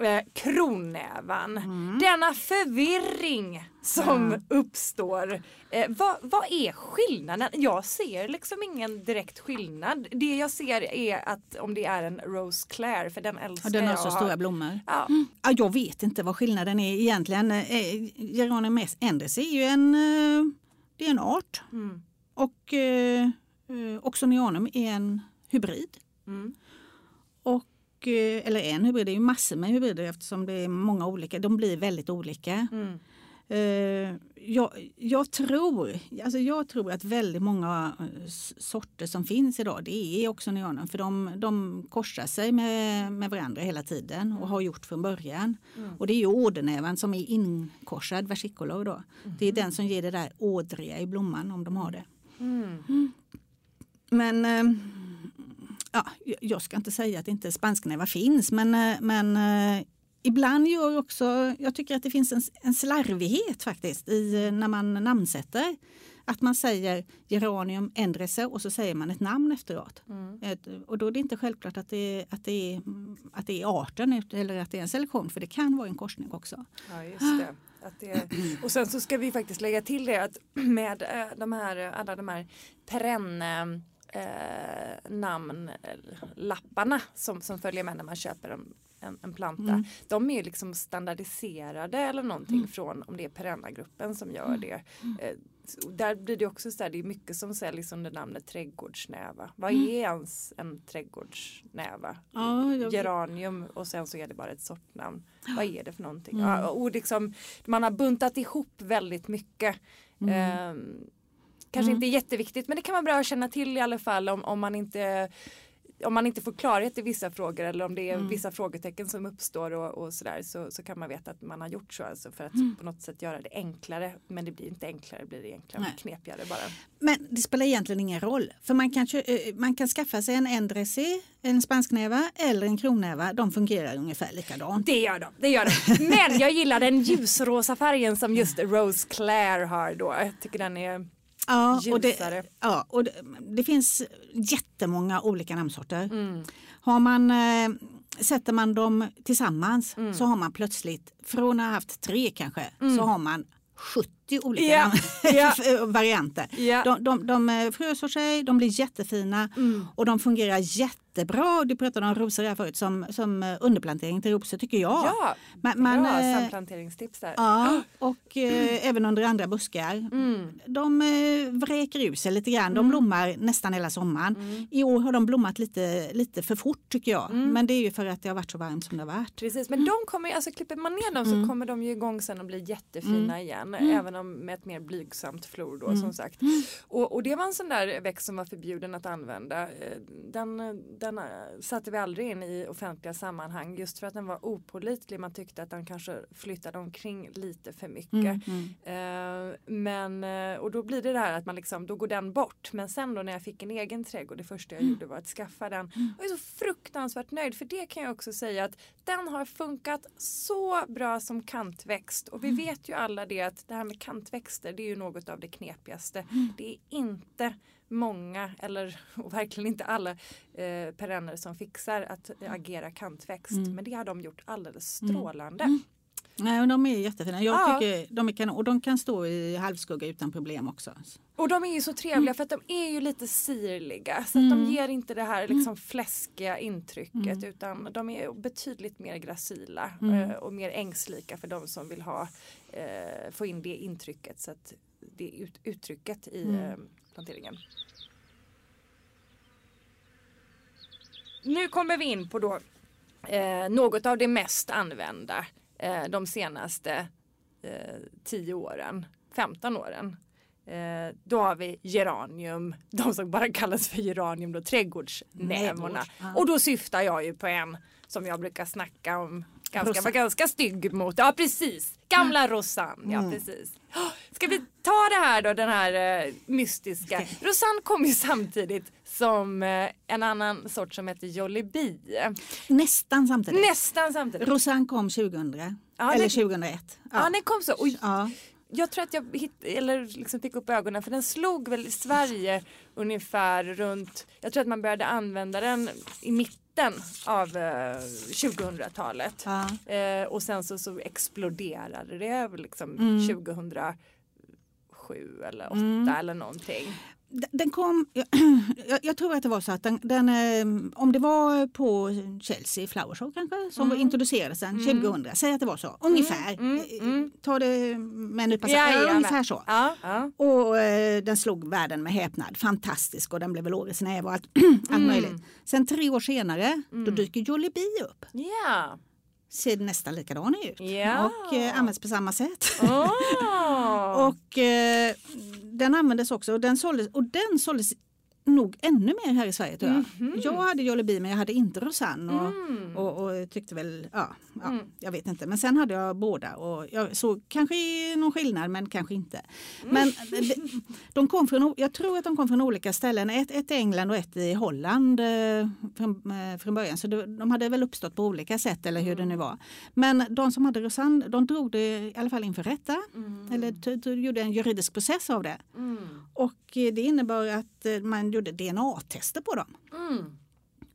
eh, kronnävan. Mm. Denna förvirring som mm. uppstår. Eh, vad, vad är skillnaden? Jag ser liksom ingen direkt skillnad. Det jag ser är att om det är en Rose Claire för den älskar jag. Den har så stora blommor. Ja. Mm. Ja, jag vet inte vad skillnaden är egentligen. Eh, Geranium endres är ju en, eh, det är en art. Mm. Och eh, Oxonianum är en hybrid. Mm. Eh, eller en hybrid, det är ju massor med hybrider eftersom det är många olika. De blir väldigt olika. Mm. Uh, jag, jag, tror, alltså jag tror att väldigt många eh, sorter som finns idag det är också neonen för de, de korsar sig med, med varandra hela tiden och har gjort från början. Mm. Och det är ju ådernävan som är inkorsad, versicolor då. Mm. Det är den som ger det där ådriga i blomman om de har det. Mm. Men uh, ja, jag ska inte säga att inte spansknäva finns men, eh, men eh, ibland gör också, jag tycker att det finns en, en slarvighet faktiskt i eh, när man namnsätter. Att man säger geranium endrese och så säger man ett namn efteråt. Mm. Och då är det inte självklart att det, att, det är, att det är arten eller att det är en selektion för det kan vara en korsning också. Ja, just det. Det, och sen så ska vi faktiskt lägga till det att med de här, alla de här perenn eh, namnlapparna som, som följer med när man köper en, en, en planta. Mm. De är liksom standardiserade eller någonting mm. från om det är Perennagruppen som gör mm. det. Eh, där blir det också så här, det är mycket som säljs under namnet trädgårdsnäva. Vad mm. är ens en trädgårdsnäva? Ja, Geranium och sen så är det bara ett sortnamn. Vad är det för någonting? Mm. Ja, och liksom, man har buntat ihop väldigt mycket. Mm. Um, Kanske mm. inte jätteviktigt men det kan vara bra att känna till i alla fall om, om man inte om man inte får klarhet i vissa frågor eller om det är mm. vissa frågetecken som uppstår och, och sådär så, så kan man veta att man har gjort så alltså för att mm. på något sätt göra det enklare. Men det blir inte enklare, det blir egentligen Nej. knepigare bara. Men det spelar egentligen ingen roll för man kan, eh, man kan skaffa sig en endressé, en spansknäva eller en kronnäva. De fungerar ungefär likadant. Det gör de, det gör de. Men jag gillar den ljusrosa färgen som just Rose Claire har då. Jag tycker den är Ja, och det, ja, och det, det finns jättemånga olika namnsorter. Mm. Har man, eh, sätter man dem tillsammans mm. så har man plötsligt, från att ha haft tre kanske, mm. så har man 70 olika yeah. yeah. varianter. Yeah. De, de, de eh, frösår sig, de blir jättefina mm. och de fungerar jättebra. Du pratade om rosor här förut som, som eh, underplantering till rosor tycker jag. Ja, man, man, bra eh, samplanteringstips där. Ja, och eh, även under andra buskar. Mm. De eh, vräker ut sig lite grann. De Mm. blommar nästan hela sommaren. Mm. I år har de blommat lite, lite för fort tycker jag. Mm. Men det är ju för att det har varit så varmt som det har varit. Precis, men de kommer, alltså klipper man ner dem så Mm. kommer de ju igång sen och blir jättefina igen. Även om med ett mer blygsamt flor då Mm. som sagt. Och, och det var en sån där växt som var förbjuden att använda. Eh, Den, den eh, satte vi aldrig in i offentliga sammanhang just för att den var opålitlig. Man tyckte att den kanske flyttade omkring lite för mycket. Mm, mm. Eh, men, eh, och då blir det det här att man liksom, då går den bort. Men sen då när jag fick en egen trädgård, det första jag gjorde var att skaffa den. Jag är så fruktansvärt nöjd för det kan jag också säga att den har funkat så bra som kantväxt. Och vi vet ju alla det att det här med kantväxter det är ju något av det knepigaste. Det är inte många eller verkligen inte alla eh, perenner som fixar att agera kantväxt. Mm. Men det har de gjort alldeles Mm. strålande. Mm. Nej, och de är jättefina. Jag Ja. tycker de är kanon. Och de kan stå i halvskugga utan problem också. Och de är ju så trevliga för att de är ju lite sirliga. Så att Mm. de ger inte det här liksom fläskiga intrycket Mm. utan de är betydligt mer gracila Mm. eh, och mer ängslika för de som vill ha eh, få in det intrycket så att det ut, uttrycket i Mm. eh, planteringen. Nu kommer vi in på då eh, något av det mest använda eh, de senaste eh, tio åren. 15 åren. Eh, då har vi geranium, de som bara kallas för geranium då, trädgårdsnävorna. Trädgårds, ja. Och då syftar jag ju på en som jag brukar snacka om ganska, var ganska stygg mot. Ja precis, gamla Rosanne. Ja Mm. precis. Ska vi ta det här då, den här eh, mystiska. Okej. Rosanne kom ju samtidigt som eh, en annan sort som heter Jollibee. Nästan samtidigt. Nästan samtidigt. Rosanne kom 2000 Ja, eller det- 2001. Ja, den kom så. Och Ja. jag tror att jag hitt, eller liksom fick upp ögonen för den slog väl i Sverige ungefär runt, jag tror att man började använda den i mitten av eh, 2000-talet. Ja. Eh, och sen så, så exploderade det liksom Mm. 2007 eller 2008 Mm. eller någonting. Den- kom, jag, jag tror att det var så att den, den, eh, om det var på Chelsea Flower Show kanske som Mm. introducerades den 2000, säg att det var så, ungefär. mm, mm. Ta det med en nypa ungefär så. Ja, ja. Och eh, den slog världen med häpnad, fantastisk och den blev väl årets näve och allt, allt Mm. möjligt. Sen tre år senare, då dyker Jollibee upp. Ja. Ser nästan likadan ut Ja. och eh, används på samma sätt. Oh. Och eh, den användes också och den såldes, och den såldes nog ännu mer här i Sverige tror jag. Jag hade Jollibee men jag hade inte Rosanne och, Mm. och, och tyckte väl, ja, ja Mm. jag vet inte. Men sen hade jag båda och jag såg kanske någon skillnad men kanske inte. Men de, de kom från, jag tror att de kom från olika ställen, ett, ett i England och ett i Holland eh, från, eh, från början. Så det, de hade väl uppstått på olika sätt eller hur det nu var. Men de som hade Rosanne, de drog det i alla fall inför rätta. Eller t- t- gjorde en juridisk process av det. Mm. Och det innebar att eh, man gjorde DNA-tester på dem. Mm.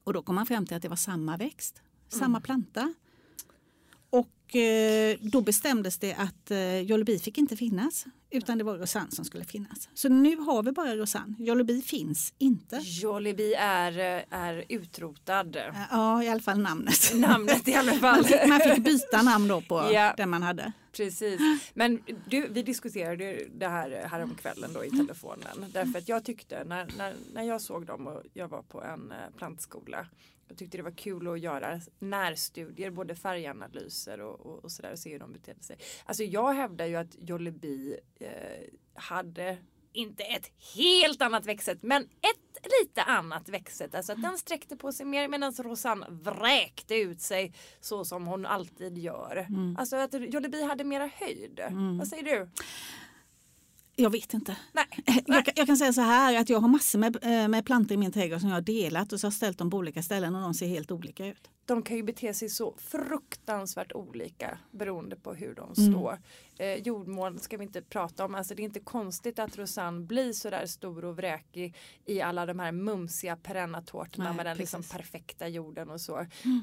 Och då kom man fram till att det var samma växt, samma planta. Och eh, då bestämdes det att eh, Jollibee fick inte finnas utan det var Rosanne som skulle finnas. Så nu har vi bara Rosanne. Jollibee finns inte. Jollibee är, eh, är utrotad. Eh, Ja, i alla fall namnet. Namnet i alla fall. Man fick, man fick byta namn då på Ja. den man hade. Precis. Men du, vi diskuterade det här häromkvällen då i telefonen. Därför att jag tyckte när, när, när jag såg dem och jag var på en eh, plantskola. Jag tyckte det var kul att göra närstudier, både färganalyser och, och, och sådär och se hur de betedde sig. Alltså jag hävdar ju att Jollibee eh, hade inte ett helt annat växtsätt men ett lite annat växtsätt. Alltså att den sträckte på sig mer medan Rosanne vräkte ut sig så som hon alltid gör. Alltså att Jollibee hade mera höjd. Vad säger du? Jag vet inte. Nej. Jag, kan- jag kan säga så här att jag har massor med, eh, med plantor i min trädgård som jag har delat och så har jag ställt dem på olika ställen och de ser helt olika ut. De kan ju bete sig så fruktansvärt olika beroende på hur de Mm. står. Eh, jordmån ska vi inte prata om. Alltså det är inte konstigt att Rosanne blir så där stor och vräkig i alla de här mumsiga perennatårtorna med den liksom perfekta jorden och så.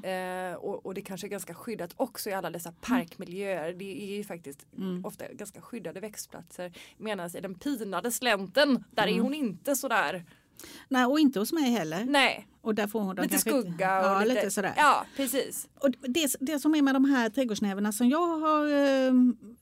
Eh, och, och det kanske är ganska skyddat också i alla dessa parkmiljöer. Det är ju faktiskt Mm. ofta ganska skyddade växtplatser. Medan i den pinade slänten, där Mm. är hon inte sådär. Nej, och inte hos mig heller. Nej, Och där får hon lite skugga och ja, lite, lite sådär. Ja, precis. Och det, det som är med de här trädgårdsnävarna som jag har eh,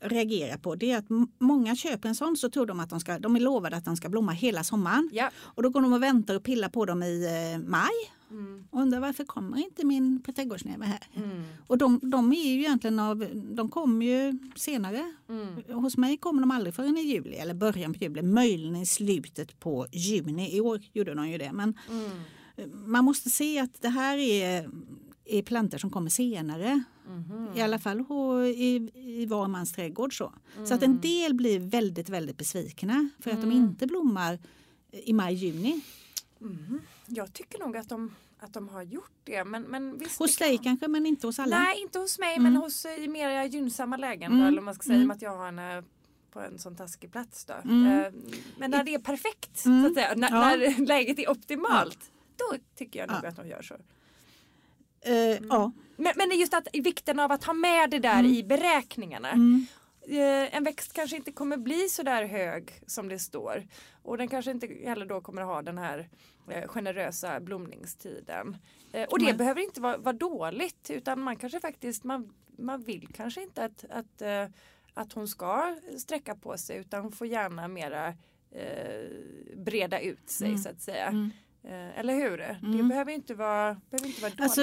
reagerat på det är att många köper en sån så tror de att de ska, de är lovade att de ska blomma hela sommaren. Ja. Och då går de och väntar och pillar på dem i eh, maj. Mm. Och undrar varför kommer inte min trädgårdsnäve här? Mm. Och de, de är ju egentligen av, de kommer ju senare. Mm. Hos mig kommer de aldrig förrän i juli eller början på juli, möjligen i slutet på juni. I år gjorde de ju det. Men Mm. man måste se att det här är, är plantor som kommer senare. Mhm. I alla fall i, i var mans trädgård. Så. så att en del blir väldigt, väldigt besvikna för att de inte blommar i maj-juni. Mhm. Jag tycker nog att de, att de har gjort det. Men, men visst, Hos dig kan- kanske men inte hos alla. Nej, inte hos mig Mm. men hos eh, i mer gynnsamma lägen. Då, Mm. eller vad man ska säga, Mm. att jag har henne på en sån taskig plats. Då. Mm. Eh, Men när det är perfekt, Mm. så att säga, när, Ja. när läget är optimalt. Då tycker jag nog Ja. att de gör så. Eh, ja. Men, men det är just att vikten av att ha med det där i beräkningarna. Mm. Eh, en växt kanske inte kommer bli så där hög som det står. Och den kanske inte heller då kommer ha den här eh, generösa blomningstiden. Eh, och det Nej. behöver inte vara, vara dåligt utan man kanske faktiskt man, man vill kanske inte att, att, att hon ska sträcka på sig utan hon får gärna mera eh, breda ut sig Mm. så att säga. Mm. Eller hur? Det Mm. behöver inte vara, behöver inte vara dåligt. Alltså,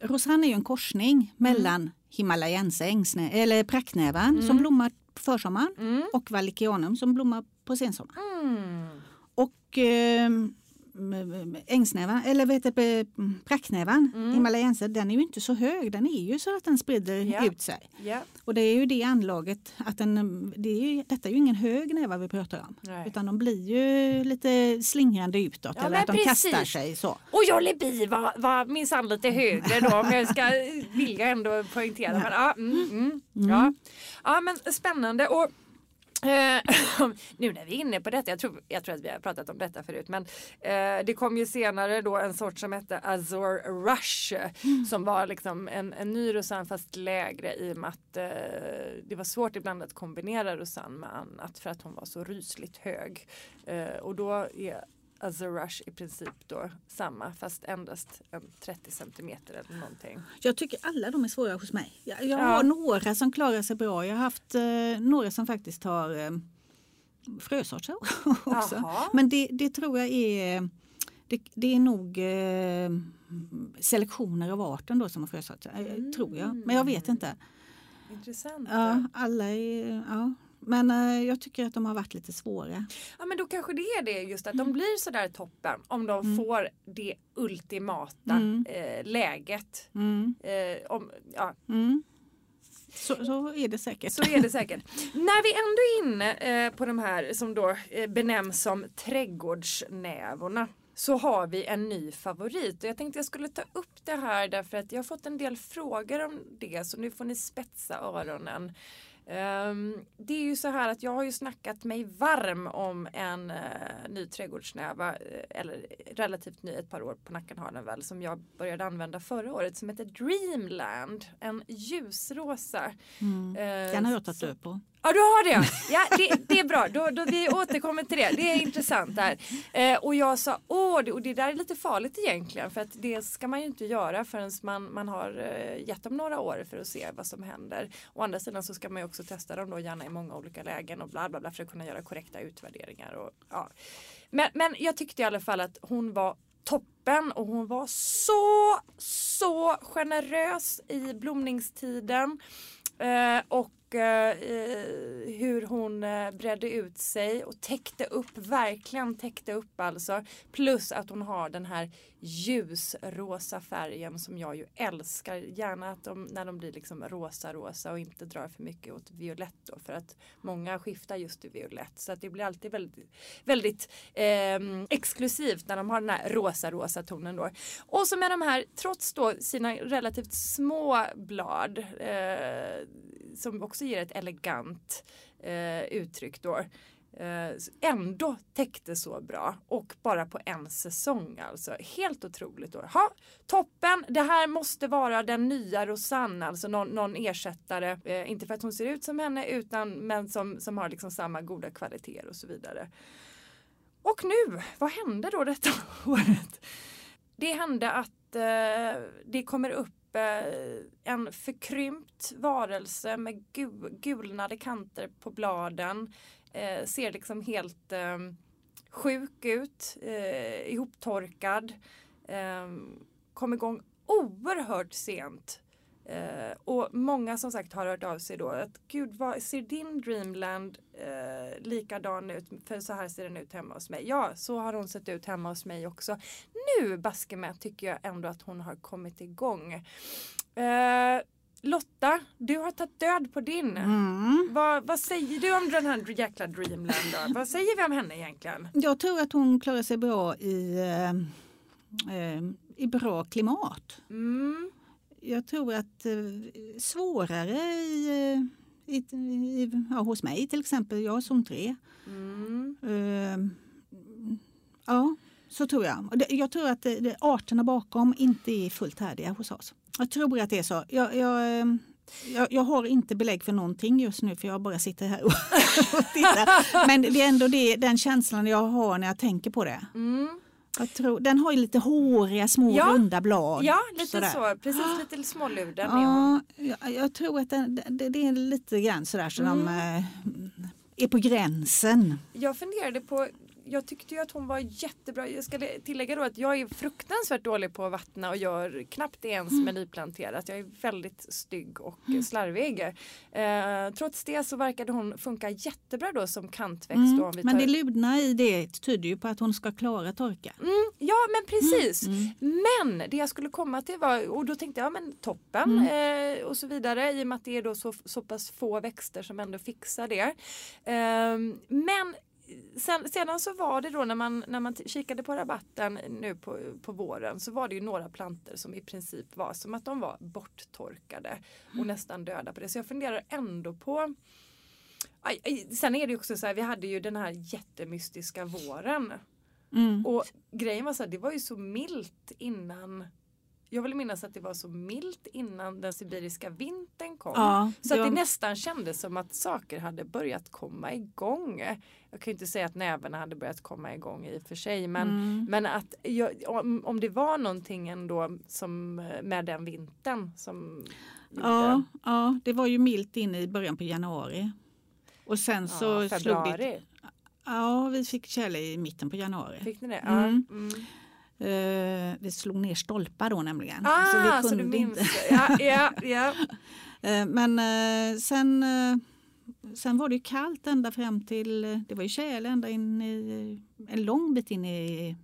Rosanne är ju en korsning mellan Himalayense ängsnä- eller praktnävan som blommar på försommaren Mm. och Valicianum som blommar på sensommaren. Mm. Och eh, ängsnävan, eller vet du, pracknävan, Mm. himalayense, den är ju inte så hög. Den är ju så att den sprider Ja. ut sig. Ja. Och det är ju det anlaget att den, det är ju, detta är ju ingen hög näva vi pratar om. Nej. Utan de blir ju lite slingrande utåt Ja, eller att de precis. kastar sig så. Och Jollibi var, var minsann lite högre då om jag ska vilja ändå poängtera. Men, ja, mm, mm, ja. ja men spännande. Och, nu när vi är inne på detta, jag tror, jag tror att vi har pratat om detta förut, men eh, det kom ju senare då en sort som hette Azor Rush som var liksom en, en ny rosan fast lägre i och med att eh, det var svårt ibland att kombinera rosan med annat för att hon var så rysligt hög. Eh, och då är Azor Rush i princip då samma fast endast en 30 centimeter eller någonting. Jag tycker alla de är svåra hos mig. Jag, jag Ja. har några som klarar sig bra. Jag har haft eh, några som faktiskt har eh, frösorter också. Jaha. Men det, det tror jag är det, det är nog eh, selektioner av arten då som har frösorter. eh, Tror jag. Men jag vet inte. Intressant. Ja, alla är, ja. Men eh, jag tycker att de har varit lite svåra. Ja men då kanske det är det just att de blir sådär toppen om de får det ultimata Mm. eh, läget. Mm. Eh, om, ja, Mm. Så, så är det säkert. så är det säkert. När vi ändå är inne eh, på de här som då eh, benämns som trädgårdsnävorna så har vi en ny favorit och jag tänkte jag skulle ta upp det här därför att jag har fått en del frågor om det så nu får ni spetsa öronen. Ehm, det är ju så här att jag har ju snackat mig varm om en uh, ny trädgårdsnäva, eh, eller relativt ny, ett par år på nacken har den väl, som jag började använda förra året som heter Dreamland. En ljusrosa. Mm. Eh, Den har jag tagit död på. Ja du har det. Ja, det, det är bra. Då, då vi återkommer till det. Det är intressant där. Eh, och jag sa åh det, och det där är lite farligt egentligen för att det ska man ju inte göra förrän man, man har eh, gett dem några år för att se vad som händer. Å andra sidan så ska man ju också testa dem då gärna i många olika lägen och bla bla bla för att kunna göra korrekta utvärderingar. Och, ja. men, men jag tyckte i alla fall att hon var toppen och hon var så så generös i blomningstiden. Eh, och Eh, hur hon eh, bredde ut sig och täckte upp, verkligen täckte upp alltså. Plus att hon har den här ljusrosa färgen som jag ju älskar. Gärna att de, när de blir liksom rosa-rosa och inte drar för mycket åt violett då för att många skiftar just till violett. Så att det blir alltid väldigt, väldigt eh, exklusivt när de har den här rosa-rosa tonen då. Och så med de här, trots då sina relativt små blad eh, som också ger ett elegant eh, uttryck då. Eh, ändå täckte så bra och bara på en säsong alltså. Helt otroligt. Då. Ha, toppen, det här måste vara den nya Rosanne, alltså någon, någon ersättare. Eh, inte för att hon ser ut som henne utan men som, som har liksom samma goda kvaliteter och så vidare. Och nu, vad hände då detta året? Det hände att eh, det kommer upp eh, en förkrympt varelse med gul, gulnade kanter på bladen. Eh, ser liksom helt eh, sjuk ut, eh, ihoptorkad. Eh, kom igång oerhört sent. Eh, och många som sagt har hört av sig då att gud vad ser din Dreamland eh, likadan ut? För så här ser den ut hemma hos mig. Ja, så har hon sett ut hemma hos mig också. Nu baske med tycker jag ändå att hon har kommit igång. Eh, Lotta, du har tagit död på din. Mm. Vad, vad säger du om den här jäkla Dreamland då? vad säger vi om henne egentligen? Jag tror att hon klarar sig bra i, eh, eh, i bra klimat. Mm. Jag tror att eh, svårare i, eh, i, i, ja, hos mig till exempel, jag har zon 3. Mm. Eh, ja, så tror jag. Jag tror att arterna bakom inte är fullt härdiga hos oss. Jag tror att det är så. Jag, jag, eh, jag, jag har inte belägg för någonting just nu för jag bara sitter här och, och tittar. Men det är ändå det, den känslan jag har när jag tänker på det. Mm. Jag tror, den har ju lite håriga små Ja. runda blad. Ja, lite sådär. så. Precis lite småluden är hon. Ja, jag, jag tror att den, det, det är lite grann sådär så Mm. de eh, är på gränsen. Jag funderade på jag tyckte ju att hon var jättebra. Jag ska tillägga då att jag är fruktansvärt dålig på att vattna och gör knappt det ens med nyplanterat. Jag är väldigt stygg och Mm. slarvig. Eh, trots det så verkade hon funka jättebra då som kantväxt. Mm. Då, om vi Men tar... det ludna i det tyder ju på att hon ska klara torka. Mm, ja men precis. Mm. Men det jag skulle komma till var, och då tänkte jag ja, men toppen Mm. eh, och så vidare i och med att det är då så, så pass få växter som ändå fixar det. Ehm, men sen, sedan så var det då när man, när man kikade på rabatten nu på, på våren så var det ju några planter som i princip var som att de var borttorkade och nästan döda på det. Så jag funderar ändå på Aj, aj, Sen är det ju också så här, vi hade ju den här jättemystiska våren. Mm. Och grejen var så här, det var ju så milt innan jag vill minnas att det var så milt innan den sibiriska vintern kom. Ja, så att det det var- nästan kändes som att saker hade börjat komma igång. Jag kan ju inte säga att nävarna hade börjat komma igång i och för sig men, Mm. men att jag, om, om det var någonting ändå som med den vintern som gjorde- Ja, ja, det var ju milt in i början på januari. Och sen så ja, slog det... februari. Ja, vi fick tjäle i mitten på januari. Fick ni det? Mm. Ja. Mm. Eh, det slog ner stolpar då nämligen. Ah, så, så vi kunde minns inte. Ja, ja, ja. Eh, Men eh, sen, sen var det ju kallt ända fram till, det var ju tjäle ända in i, en lång bit in i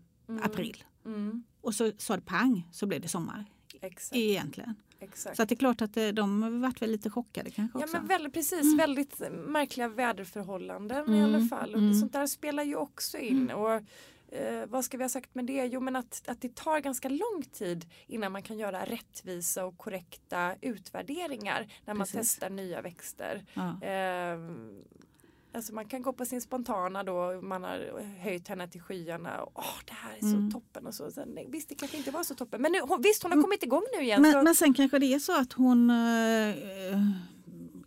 april. Mm. Och så sa det pang så blev det sommar Exakt. egentligen. exakt. Så att det är klart att de vart väl lite chockade kanske Ja också. men väldigt precis, väldigt märkliga väderförhållanden i Mm, alla fall. Och mm. sånt där spelar ju också in. Och, eh, vad ska vi ha sagt med det? Jo men att, att det tar ganska lång tid innan man kan göra rättvisa och korrekta utvärderingar när man Precis. testar nya växter. Ja. Eh, Alltså man kan gå på sin spontana då, man har höjt henne till skyarna och åh det här är så Mm. toppen och så. Sen, visst det kanske inte var så toppen men nu, hon, visst hon har kommit igång nu igen. så, Men, men sen kanske det är så att hon eh,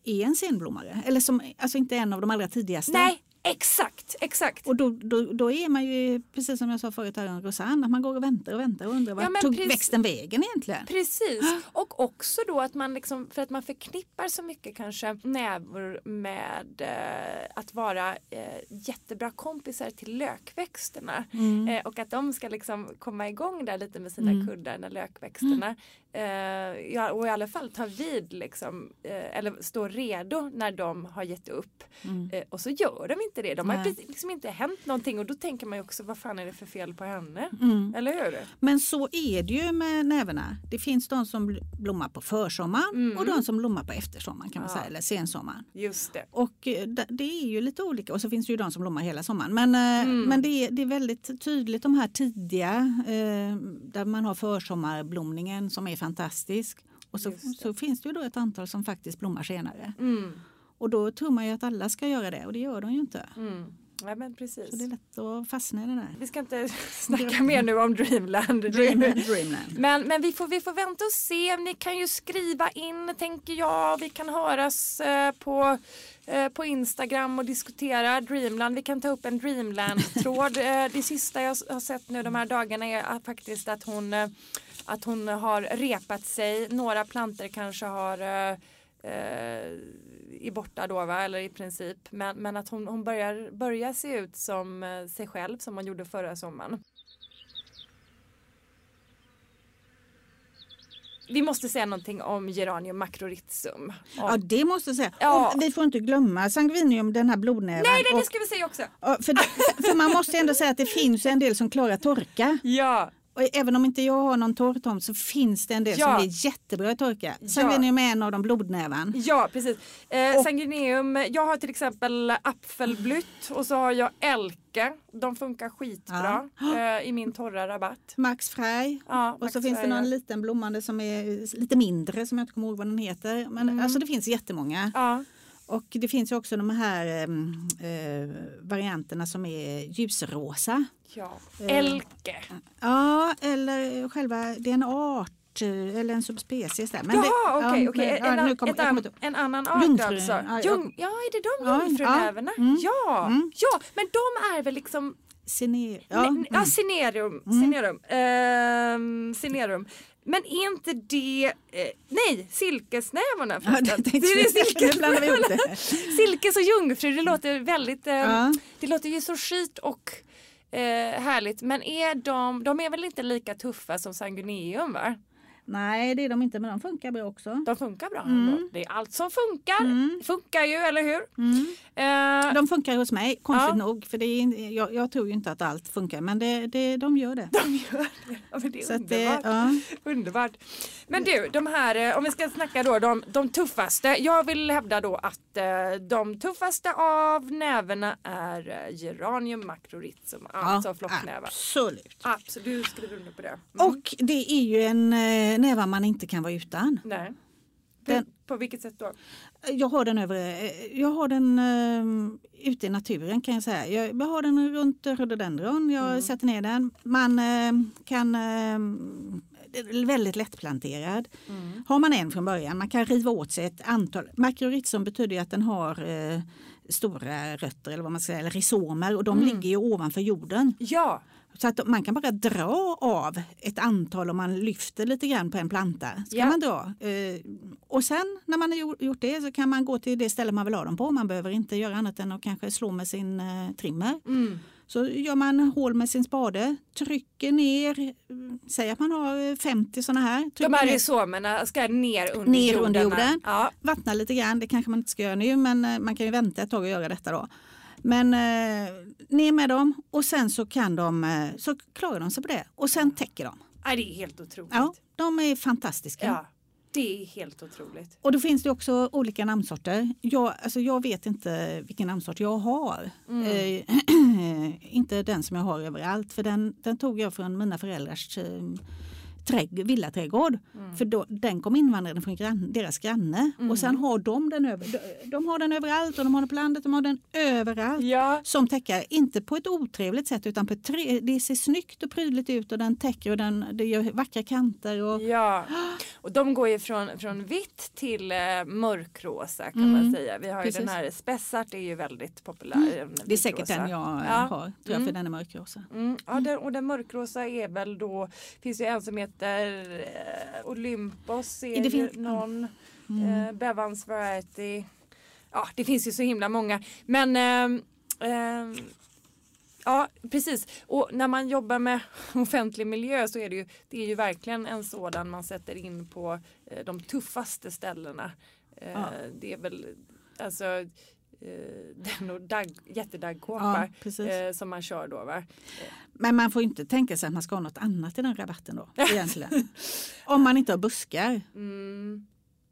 är en senblommare. Eller som, alltså inte en av de allra tidigaste. nej, exakt, exakt. Och då, då, då är man ju, precis som jag sa förut här om Rosanne, att man går och väntar och väntar och undrar vart men tog växten vägen egentligen? Precis, och också då att man liksom, för att man förknippar så mycket kanske nävor med eh, att vara eh, jättebra kompisar till lökväxterna. Mm. Eh, och att de ska liksom komma igång där lite med sina kuddar när lökväxterna eh, och i alla fall ta vid liksom, eh, eller stå redo när de har gett upp. Eh, och så gör de inte det. De har Nej. precis- liksom inte hänt någonting och då tänker man ju också vad fan är det för fel på henne? Mm. Eller hur? Men så är det ju med näverna. Det finns de som bl- blommar på försommaren och de som blommar på eftersommaren kan man Ja. säga, eller sensommaren. Just det. Och eh, det är ju lite olika och så finns det ju de som blommar hela sommaren. Men, eh, men det, är, det är väldigt tydligt de här tidiga eh, där man har försommarblomningen som är fantastisk. Och så, så finns det ju då ett antal som faktiskt blommar senare. Mm. Och då tror man ju att alla ska göra det och det gör de ju inte. Mm. Ja men precis. Så det är lätt att fastna i det där. Vi ska inte snacka mer nu om Dreamland. Dream, dreamland. Men, men vi, får, vi får vänta och se. Ni kan ju skriva in tänker jag. Vi kan höras eh, på, eh, på Instagram och diskutera Dreamland. Vi kan ta upp en Dreamland-tråd. eh, det sista jag har sett nu de här dagarna är faktiskt att hon, att hon har repat sig. Några planter kanske har eh, eh, är borta då va, eller i princip. Men, men att hon, hon börjar, börjar se ut som eh, sig själv som hon gjorde förra sommaren. Vi måste säga någonting om Geranium macrorhizum. Ja, det måste jag säga. Ja. Vi får inte glömma sanguinium, den här blodnäven. Nej, det, Och- det ska vi säga också. För, för man måste ändå säga att det finns en del som klarar torka. Ja, Och även om inte jag har någon torrtomt så finns det en del Ja. som är jättebra att torka. Sanguinium är en av de blodnävan. ja precis. Eh, Och- sanguineum, jag har till exempel apfelblytt och så har jag elke. De funkar skitbra eh, i min torra rabatt. Max Frey. Ja, Och Max så finns det någon ja. liten blommande som är lite mindre som jag inte kommer ihåg vad den heter. Men alltså det finns jättemånga. Ja, Och det finns ju också de här ehm, eh, varianterna som är ljusrosa. ja. Eh. Elke. Ja, eller själva, det är en art eh, eller en subspecies där. Men det- Jaha, okej. ja, okej. men- ja, En, nu an- ett en annan art Jungfru, alltså. ja, jag- Jung, ja, är det de Ja, jungfrunävarna? ja, mm, Ja, mm. ja, men de är väl liksom Cine, Ja, ja, ja cinerum. cinerum. Ehm, cinerum. Men är inte det, eh, nej, silkesnävarna Ja, förresten. det tänkte Det är silkesnävarna. det. Silkes och jungfru, det låter väldigt, eh, Ja. det låter ju så skit och Eh, härligt, men är de, de är väl inte lika tuffa som Sanguineum va? Nej, det är de inte, men de funkar bra också. De funkar bra. Mm. Det är allt som funkar. Mm. Funkar ju, eller hur? Mm. Eh, De funkar hos mig, konstigt Ja. nog. För det är, jag, jag tror ju inte att allt funkar, men det, det, de gör det. de gör det. Ja, men det är Så att det, underbart. ja. Underbart. Men du, de här, eh, om vi ska snacka då de, de tuffaste. Jag vill hävda då att eh, de tuffaste av näverna är eh, geranium macrorhizum, alltså flocknävar. absolut. Absolut, du skriver under på det. Mm. Och det är ju en eh, näva man inte kan vara utan. Nej. Den- På vilket sätt då? Jag har den, över, eh, jag har den eh, ute i naturen kan jag säga. Jag, har den runt rhododendron. Jag Mm. sätter ner den. Man eh, kan... Eh, den är väldigt lättplanterad. Mm. Har man en från början, man kan riva åt sig ett antal. Macrorhizum betyder att den har eh, stora rötter eller vad man ska säga, eller rhizomer och de Mm. ligger ju ovanför jorden. Ja, Så att man kan bara dra av ett antal om man lyfter lite grann på en planta. Så Ja. man dra. Eh, och sen när man har gjort- gjort det så kan man gå till det ställe man vill ha dem på. Man behöver inte göra annat än att kanske slå med sin eh, trimmer. mm. Så gör man hål med sin spade, trycker ner, eh, säg att man har eh, 50 sådana här. de här ner, rhizomerna ska ner under Ner jorden. under jorden. Ja. vattna lite grann, det kanske man inte ska göra nu men eh, man kan ju vänta ett tag och göra detta då. Men eh, ner med dem och sen så kan de, eh, så klarar de sig på det och sen täcker de. Nej, det är helt otroligt. Ja, de är fantastiska. Ja, det är helt otroligt. Och då finns det också olika namnsorter. Jag, alltså jag vet inte vilken namnsort jag har. Mm. Eh, inte den som jag har överallt för den, den tog jag från mina föräldrars eh, trädg- villaträdgård. Mm. För då, den kom invandraren från grann, deras granne och sen har de den, över, de, de har den överallt och de har den på landet, de har den överallt. Ja, Som täcker, inte på ett otrevligt sätt utan på ett tre, det ser snyggt och prydligt ut och den täcker och den, det gör vackra kanter. Och, Ja, och de går ju från, från vitt till eh, mörkrosa kan man säga. Vi har ju precis. den här Spessart är ju väldigt populär. den det är säkert den jag eh, Ja. har, tror jag, för den är mörkrosa. Mm, ja, den, och den mörkrosa är väl då, finns ju en som heter eh, Olympos, är finns- någon, eh, Bevans Variety. Ja, det finns ju så himla många. Men ehm, Ja precis och när man jobbar med offentlig miljö så är det ju, det är ju verkligen en sådan man sätter in på eh, de tuffaste ställena. Eh, Ja. Det är väl alltså eh, den och dag, Ja, jättedaggkåpar precis. eh, som man kör då va. Men man får inte tänka sig att man ska ha något annat i den rabatten då. Egentligen. Om man inte har buskar. Mm.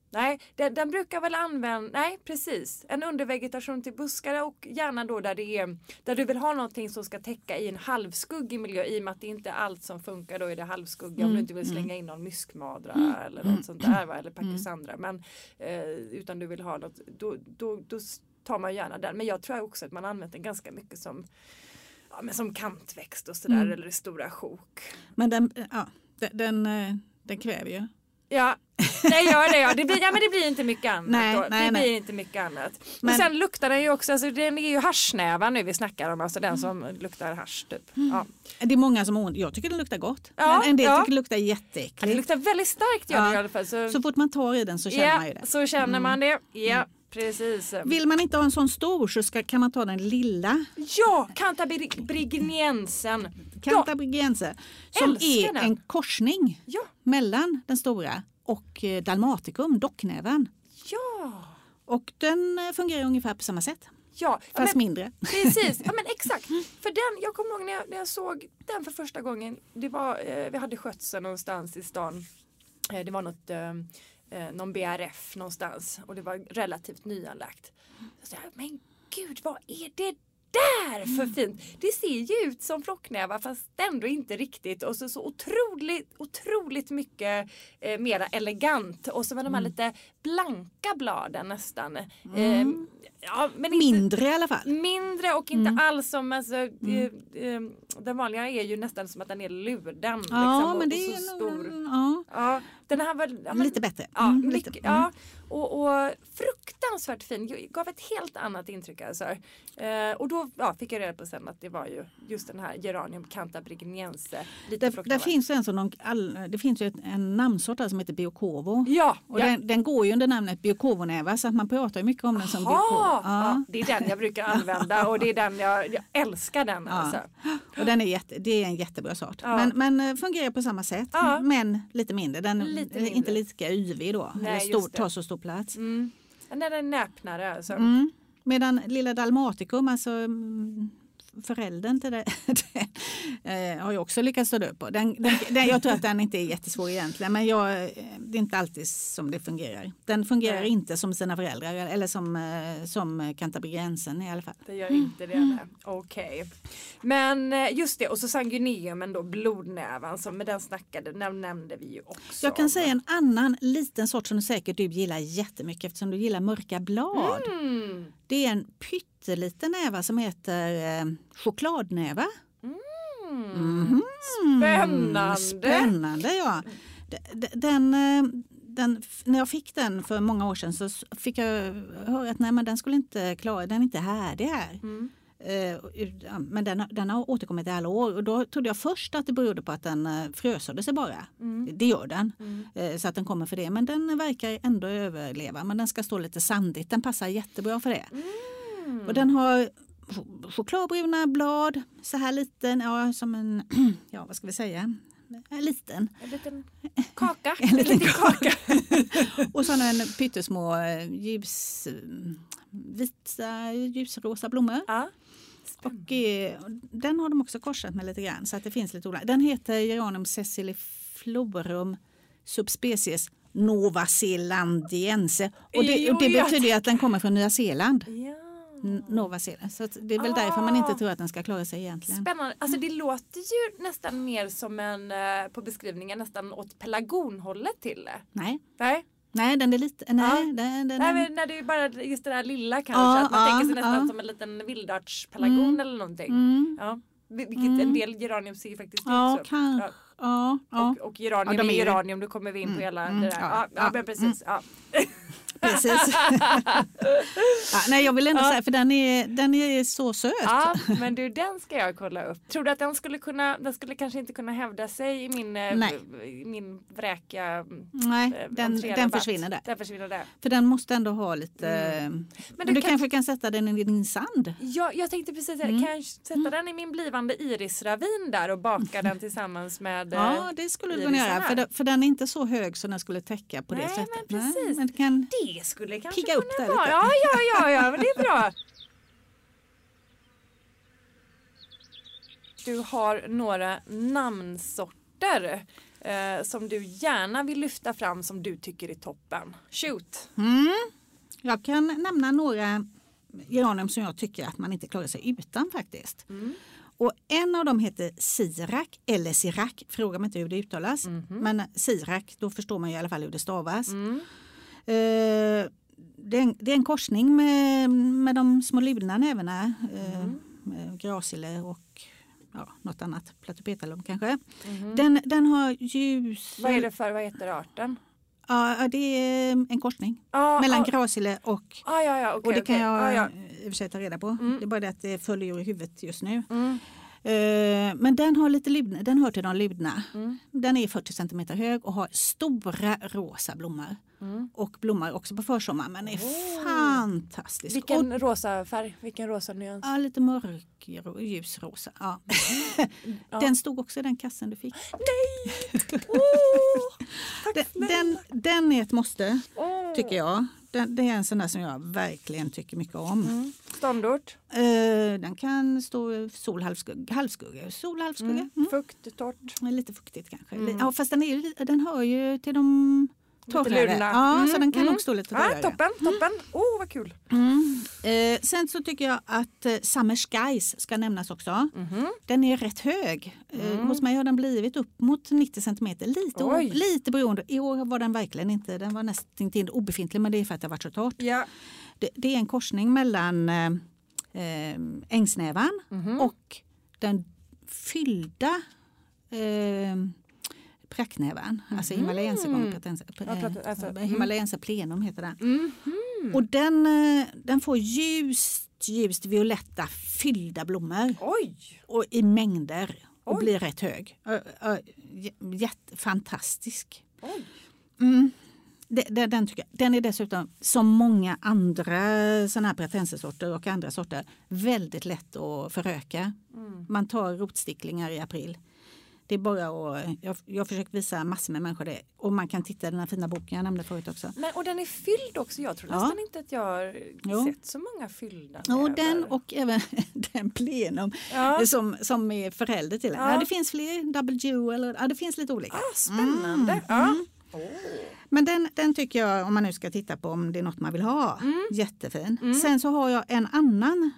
Nej, den, den brukar väl använda, nej precis, en undervegetation till buskar och gärna då där det är, där du vill ha någonting som ska täcka i en halvskuggig miljö i och med att det inte är allt som funkar då är det halvskugga om du inte vill slänga in någon myskmadra eller något sånt där va, eller pachysandra men eh, utan du vill ha något, då, då, då tar man gärna den men jag tror också att man använt den ganska mycket som Ja, men som kantväxt och sådär eller i stora sjok. Men den, ja, den, den, eh, den kväver ju. Ja, det gör det ja. Det blir, ja men det blir inte mycket annat. Nej, då. nej, det nej. blir inte mycket annat. Men, Men- sen luktar den ju också, alltså den är ju haschnäva nu vi snackar om, alltså den som luktar hasch typ. Ja. Det är många som ont. Jag tycker den luktar gott. Ja, men en del ja. tycker det luktar Det jätteäckligt. luktar väldigt starkt gör det Ja. i alla fall. Så, Så fort man tar i den så känner ja, man ju det. Mm. så känner man det. Ja, precis. Vill man inte ha en sån stor så ska, kan man ta den lilla Ja, Cantabrigiensen. Ja, Cantabrigiense som Älskar är den. en korsning ja, mellan den stora och eh, dalmaticum, docknäven. ja. Och den eh, fungerar ungefär på samma sätt, ja. fast men, mindre. Precis, ja men exakt. För den, jag kommer ihåg när jag, när jag såg den för första gången. Det var, eh, vi hade skötsel någonstans i stan. Eh, det var något, eh, eh, någon BRF någonstans och det var relativt nyanlagt. Så jag, men gud vad är det där för fint? Det ser ju ut som flocknävar fast ändå inte riktigt och så, så otroligt, otroligt mycket eh, mera elegant och så med de här lite blanka bladen nästan. Eh, ja, men inte, Mindre i alla fall. Mindre och inte alls som alltså, eh, eh, den vanliga är ju nästan som att den är lurden. Ja, liksom, men det är så stor. Ja. Ja, Den här var ja, men, lite bättre. Ja, Mm, mycket, lite. ja och, och fruktansvärt fin. Gav ett helt annat intryck alltså. Eh, och då ja, fick jag reda på sen att det var ju just den här Geranium cantabrigeniense. Lite det, av. finns en sån, all, det finns ju en namnsort där som heter Biocovo. Ja, Och den, den går ju under namnet Biocovo-näva så att man pratar mycket om den som Biocovo. ja. det är den jag brukar använda och det är den jag, jag älskar den alltså. Och den är jätte, det är en jättebra sort. Men, men eh, fungerar på samma sätt. Men lite mindre. Den Lite är mindre. inte lika yvig då. Nej, eller stor, tar så stor plats. Mm. Den är näpnare alltså. Mm. Medan lilla dalmaticum, alltså mm, föräldern till det, eh, har jag också lyckats stå upp på. Den, den, jag tror att den inte är jättesvår egentligen men jag, eh, det är inte alltid som det fungerar. Den fungerar Nej. inte som sina föräldrar eller som, eh, som cantabriensen i alla fall. Det gör inte det. nej. Okej. Men eh, just det och så sanguineumen då blodnävan som med den snackade den nämnde vi ju också. Jag kan säga en annan liten sort som du säkert du gillar jättemycket eftersom du gillar mörka blad. Mm. Det är en pytteliten näva som heter eh, chokladnäva. Mm. Spännande. Spännande ja. Den, eh, den, när jag fick den för många år sedan så fick jag höra att nej, men den skulle inte klara, den är inte härdig här. Mm. Eh, Men den, den har återkommit i alla år och då trodde jag först att det berodde på att den eh, frösådde sig bara. Mm. Det gör den. Mm. Så att den kommer för det. Men den verkar ändå överleva. Men den ska stå lite sandigt. Den passar jättebra för det. Mm. Och den har ch- chokladbruna blad. Så här liten, ja som en, ja vad ska vi säga, en liten. En liten kaka. En liten kaka. Och så har den pyttesmå eh, ljus, vita ljusrosa blommor. Ja. Och eh, den har de också korsat med lite grann så att det finns lite olika. Den heter Geranium sessiliflorum subspecies novazeelandiense. Och det, och det betyder att den kommer från Nya Zeeland. Ja. Nova Zeeland. Så det är väl därför man inte tror att den ska klara sig egentligen. Spännande. Alltså det låter ju nästan mer som en, eh, på beskrivningen, nästan åt pelargonhållet till det. Nej. Nej, Nej, den är lite... Nej, Ja. den, den, Nej men när det är bara just det där lilla kanske. Ja, att man ja, tänker sig nästan ja. som en liten vildartspelargon Mm. eller någonting. mm, Ja. Vil- Vilket Mm. en del geranium ser faktiskt ja, ut så. kanske. Ja, ja. Och, och geranium Ja, de är geranium, då kommer vi in på Mm, hela mm, det där. ja, Ja, ja, ja, men precis. Ja. Precis. ja, nej, jag vill ändå Ja. säga, för den är, den är så söt. ja, men du den ska jag kolla upp. Tror du att den skulle kunna, den skulle kanske inte kunna hävda sig i min, eh, Nej. min vräkiga Nej, eh, den, den försvinner där. Den försvinner där. För den måste ändå ha lite... Mm. Men du du, kan- kanske kan sätta den i din sand? Ja, jag tänkte precis säga, Mm. kan jag sätta den i min blivande irisravin där och baka den tillsammans med eh, Ja, det skulle du kunna göra. För, det- för den är inte så hög så den skulle täcka på det Nej, sättet. men precis. men det kan, Det skulle kanske Pigga upp där vara. lite. Ja, ja, ja, ja, men det är bra. Du har några namnsorter eh, som du gärna vill lyfta fram som du tycker är toppen. Shoot! mm, jag kan nämna några geranium som jag tycker att man inte klarar sig utan faktiskt. Mm. Och en av dem heter Sirak eller Sirak. Fråga mig inte hur det uttalas. Mhm. Men Sirak, då förstår man i alla fall hur det stavas. Mm. Eh, det, är en, det är en korsning med, med de små luna nävarna. Eh, Mm. med grasille och ja, något annat, platypetalum kanske. Mhm. Den, den har ljus... Vad är det för, vad heter arten? Ja, det är en korsning Ah, mellan ah, grasille och... ah, ja, ja, okej, och det kan okej. jag Ah, ja. i och för sig ta reda på. Mm. Det är bara det att det följer ur huvudet just nu. Mm. Eh, men den har lite lydna, den hör till de lydna. Mm. Den är 40 cm hög och har stora rosa blommor. Mm. Och blommar också på försommaren men är Oh. fantastisk. Vilken Och, rosa färg? Vilken rosa nyans? ja, lite mörk ljusrosa. Ja. Ja. Den stod också i den kassen du fick. Nej! Tack Den, den, den är ett måste Åh. tycker jag. Den, det är en sån där som jag verkligen tycker mycket om. Mm. Ståndort? Eh, den kan stå sol, halvskugga, halvskugga, sol, halvskugga. Mm. Mm. Fukt, torrt. Lite fuktigt kanske. Mm. Ja, fast den, är, den hör ju till de torrare. lurna. Ja, Mm, så den kan mm. nog stå lite torrare. toppen, toppen. Åh, oh, vad kul. Mm. Eh, sen så tycker jag att eh, Summer Skies ska nämnas också. Mhm. Den är rätt hög. Eh, Mm. hos mig har den blivit upp mot 90 cm. Lite, o- lite beroende. I år var den verkligen inte, den var nästan till obefintlig men det är för att det har varit så torrt. Ja. Det, det är en korsning mellan eh, eh, ängsnävan Mhm. och den fyllda eh, praktnävan, alltså Mm. Ja, pratar- äh, alltså, mm. Himalayense plenum heter den. Mhm. Och den, eh, den får ljust, ljust violetta fyllda blommor Oj! och i mängder och Oj. blir rätt hög. Jätte, fantastisk. Mm. Den, tycker jag. den är dessutom som många andra såna här pratensesorter och andra sorter väldigt lätt att föröka. Mm. Man tar rotsticklingar i april. Det är bara att, jag, jag har försökt visa massor med människor det och man kan titta i den här fina boken jag nämnde förut också. Men, och den är fylld också. Jag tror Ja. nästan inte att jag har Jo. sett så många fyllda näver. den och även den plenum Ja. som, som är förälder till. Ja. Ja. det finns fler, Double Jew eller ja, det finns lite olika. Ah, spännande. Mm. Ja. Åh. Men den, den tycker jag, om man nu ska titta på om det är något man vill ha, Mm. jättefin. Sen så har jag en annan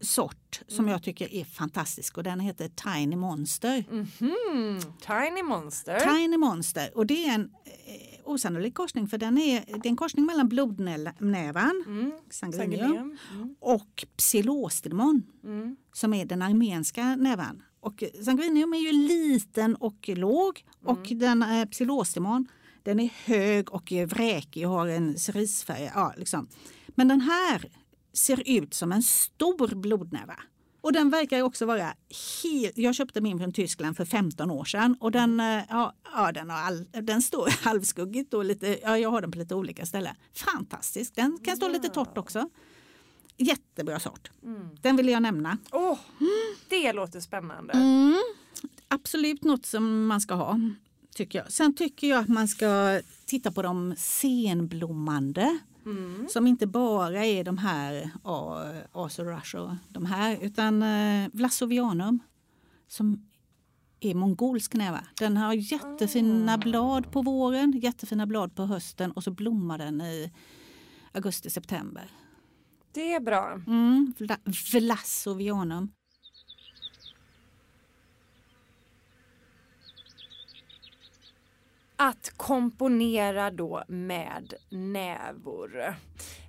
sort som jag tycker är fantastisk och den heter Tiny Monster. Mhm. Tiny Monster. Tiny Monster och det är en eh, osannolik korsning för den är, det är en korsning mellan blodnävan, Mm. Sanguinium. Mm. och psilostimon Mm. som är den armenska nävan. Och sanguinium är ju liten och låg och den eh, psilostimon den är hög och vräkig och har en cerisfärg. Ja, liksom. Men den här ser ut som en stor blodnäva. Och den verkar också vara helt... Jag köpte min från Tyskland för 15 år sedan och den, eh, ja, ja, den, har all, den står halvskuggigt och lite, ja, jag har den på lite olika ställen. Fantastisk, den kan stå lite torrt också. Jättebra sort. Den vill jag nämna. Åh, det låter spännande. Mm. Absolut något som man ska ha, tycker jag. Sen tycker jag att man ska titta på de senblommande. Mm. Som inte bara är de här Azor Rush och de här utan eh, Vlasovianum som är mongolsk näva. Den har jättefina blad på våren, jättefina blad på hösten och så blommar den i augusti-september. Det är bra. Mm, Vla- Vlasovianum. Att komponera då med nävor.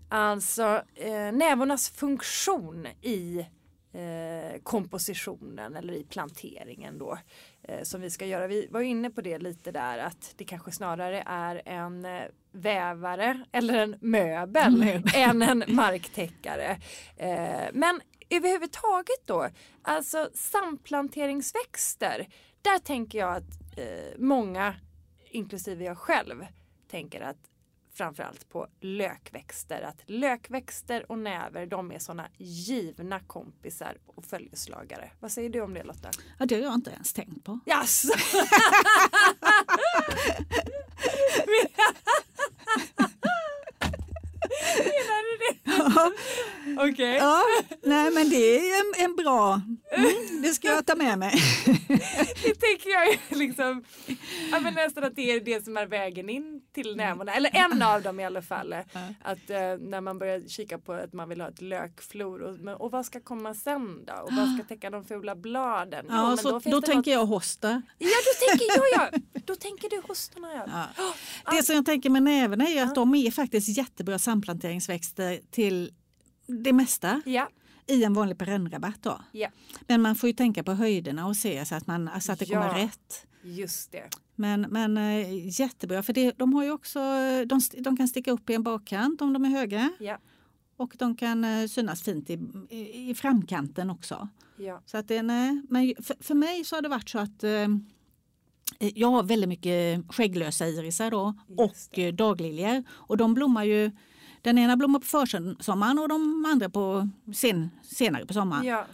Alltså eh, nävornas funktion i eh, kompositionen eller i planteringen då eh, som vi ska göra. Vi var inne på det lite där att det kanske snarare är en eh, vävare eller en möbel Möbel. än en marktäckare. Eh, men överhuvudtaget då, alltså samplanteringsväxter, där tänker jag att eh, många, inklusive jag själv, tänker att framförallt på lökväxter. Att lökväxter och näver de är sådana givna kompisar och följeslagare. Vad säger du om det Lotta? Ja, det har jag inte ens tänkt på. Jaså? Menar Okej. Ja, nej men det är en, en bra, mm, det ska jag ta med mig. Det tänker jag liksom, ja, men nästan att det är det som är vägen in till nävarna. Eller en av dem i alla fall. Att eh, när man börjar kika på att man vill ha ett lökflor. Och, och vad ska komma sen då? Och vad ska täcka de fula bladen? Jo, Ja, men så, då det tänker något- jag hosta. Ja, då tänker jag ja. Då tänker du hostarna ja. Ja. Det som jag tänker med näven är att de är faktiskt jättebra samplanteringsväxter till det mesta Ja, i en vanlig perennrabatt. Då. ja, Men man får ju tänka på höjderna och se så att, man, så att det kommer Ja. rätt. just det. Men, men eh, jättebra, för det, de, har ju också, de, de kan sticka upp i en bakkant om de är höga Ja, och de kan eh, synas fint i, i, i framkanten också. ja. Så att det, nej, men för, för mig så har det varit så att eh, jag har väldigt mycket skägglösa irisar då, Just och det. eh, dagliljor. Och de blommar ju, den ena blommar på försommaren och de andra på sen, senare på sommaren. ja.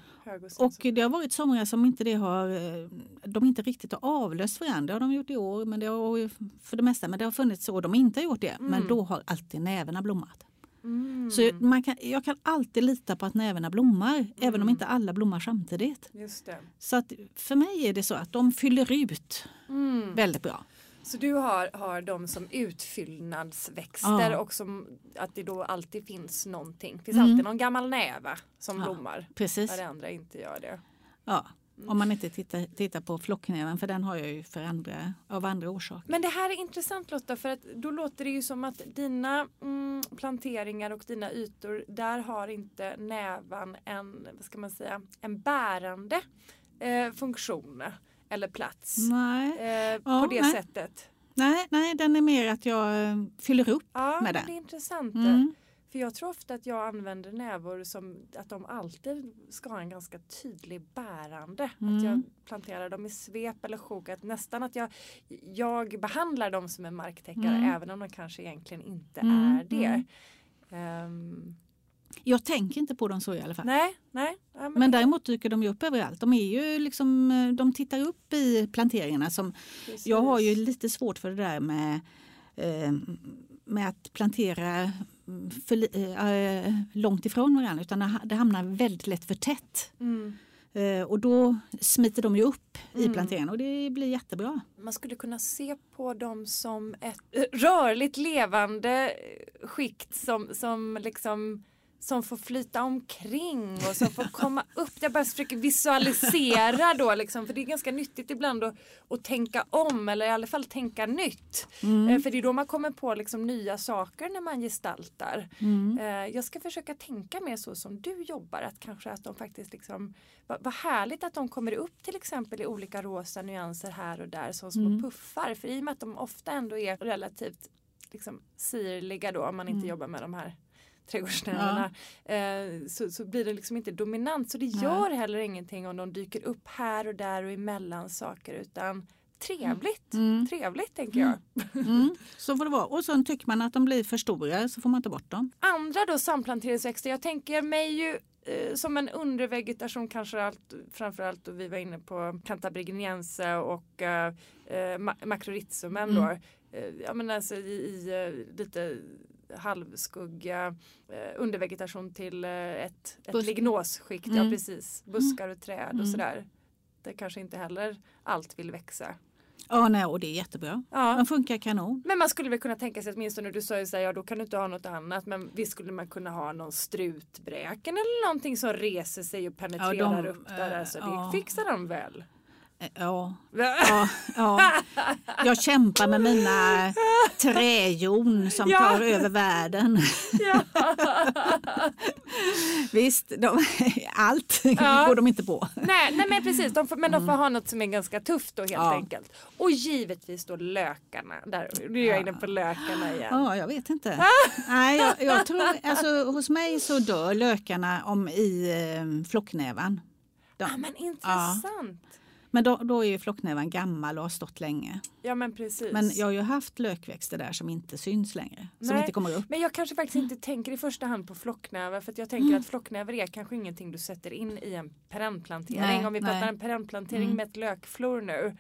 och det har varit somrar som inte det har, eh, de inte riktigt har avlöst varandra. Det har de gjort i år men det har, för det mesta. Men det har funnits år de inte har gjort det. Men då har alltid näverna blommat. Mm, Så man kan, jag kan alltid lita på att näverna blommar. Även om inte alla blommar samtidigt. Så att för mig är det så att de fyller ut Mm. väldigt bra. Så du har, har dem som utfyllnadsväxter Ja. och som att det då alltid finns någonting. Det finns Mm. alltid någon gammal näva som Ja, blommar. Precis. När det andra inte gör det. Ja. Om man inte tittar, tittar på flocknäven för den har jag ju för andra, av andra orsaker. Men det här är intressant Lotta för att då låter det ju som att dina mm, planteringar och dina ytor där har inte nävan en, vad ska man säga, en bärande eh, funktion. Eller plats. Eh, Ja, på det nej. sättet. Nej, nej, den är mer att jag eh, fyller upp Ja, med men det. är intressant. Mm. För jag tror ofta att jag använder nävor som att de alltid ska ha en ganska tydlig bärande. Mm. Att jag planterar dem i svep eller sjok. Att nästan att jag, jag behandlar dem som en marktäckare Mm. även om de kanske egentligen inte Mm, är det. mm. Jag tänker inte på dem så i alla fall. nej, nej. Ja, men, Men däremot dyker de upp överallt. De, är ju liksom, eh, de tittar upp i planteringarna. Som, precis. jag har ju lite svårt för det där med, eh, med att plantera mm, för, eh, långt ifrån varandra. Utan det ha- det hamnar väldigt lätt för tätt. Mm. Och då smiter de ju upp i Mm. planteringen och det blir jättebra. Man skulle kunna se på dem som ett rörligt levande skikt som, som liksom som får flyta omkring och som får komma upp. Jag bara försöker visualisera då liksom, för det är ganska nyttigt ibland att, att tänka om eller i alla fall tänka nytt. Eh, För det är då man kommer på liksom nya saker när man gestaltar. Mm. Eh, Jag ska försöka tänka mer så som du jobbar. Att kanske att de faktiskt liksom Vad vad härligt att de kommer upp till exempel i olika rosa nyanser här och där som små Mm. puffar. För i och med att de ofta ändå är relativt liksom, sirliga då om man inte Mm. jobbar med de här trädgårdsnävarna. Eh, så, så blir det liksom inte dominant. Så det gör heller ingenting om de dyker upp här och där och emellan saker utan trevligt. Mm. Trevligt tänker jag. Mm. Så får det vara. Och sen tycker man att de blir för stora så får man ta bort dem. andra då samplanteringsväxter, jag tänker mig ju eh, som en undervegetation kanske allt, framförallt och vi var inne på Cantabriginiense och eh, eh, ma- Macrorhizomen Mm. då. Eh, ja men alltså i, i lite halvskugga eh, undervegetation till eh, ett, ett Bus- lignosskikt, ja Mm. precis, buskar och träd Mm. och sådär. Där kanske inte heller allt vill växa. Ja, nej, och det är jättebra. Ja. De funkar kanon. Men man skulle väl kunna tänka sig åtminstone, du sa ju såhär, ja då kan du inte ha något annat. Men visst skulle man kunna ha någon strutbräken eller någonting som reser sig och penetrerar Ja, de, upp där. eh, Alltså, det ja. fixar de väl? Eh, Ja, ja, ja. Jag kämpar med mina träjon som Ja. tar över världen. Ja. Visst, de, allt Ja. går de inte på. nej, nej men precis, de får, men de får ha något som är ganska tufft då helt Ja. enkelt. Och givetvis då lökarna. Där, nu är jag inne på lökarna igen. Ja, jag vet inte. Nej, jag, jag tror, alltså, hos mig så dör lökarna om i eh, flocknävan. De, Ja, men intressant. Men då, då är ju flocknävan gammal och har stått länge. Ja men precis. Men jag har ju haft lökväxter där som inte syns längre. Som Nej. inte kommer upp. Men jag kanske faktiskt inte tänker i första hand på flocknäver för att jag tänker att flocknäver är kanske ingenting du sätter in i en perennplantering. Om vi pratar en perennplantering Mm. med ett lökflor nu.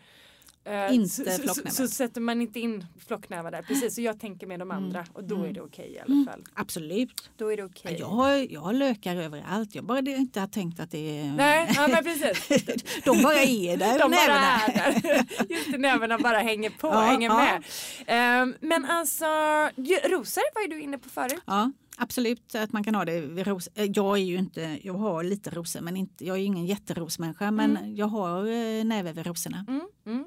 Eh, Inte så, så, så, så sätter man inte in flocknävar där. Precis, så jag tänker med de andra och då är det okej i alla fall. Absolut. Då är det okej. Jag, har, jag har lökar överallt. Jag bara det inte har tänkt att det är... Nej, ja, men precis. De bara är där. De bara är där. Just det, nävarna bara hänger på, Ja, hänger ja. med. Ehm, men alltså, rosor var ju du inne på förut. Ja, absolut att man kan ha det vid ros. eh, Jag är ju inte, jag har lite rosor men inte, jag är ingen jätterosmänniska men jag har eh, näve vid rosorna. Mm, mm.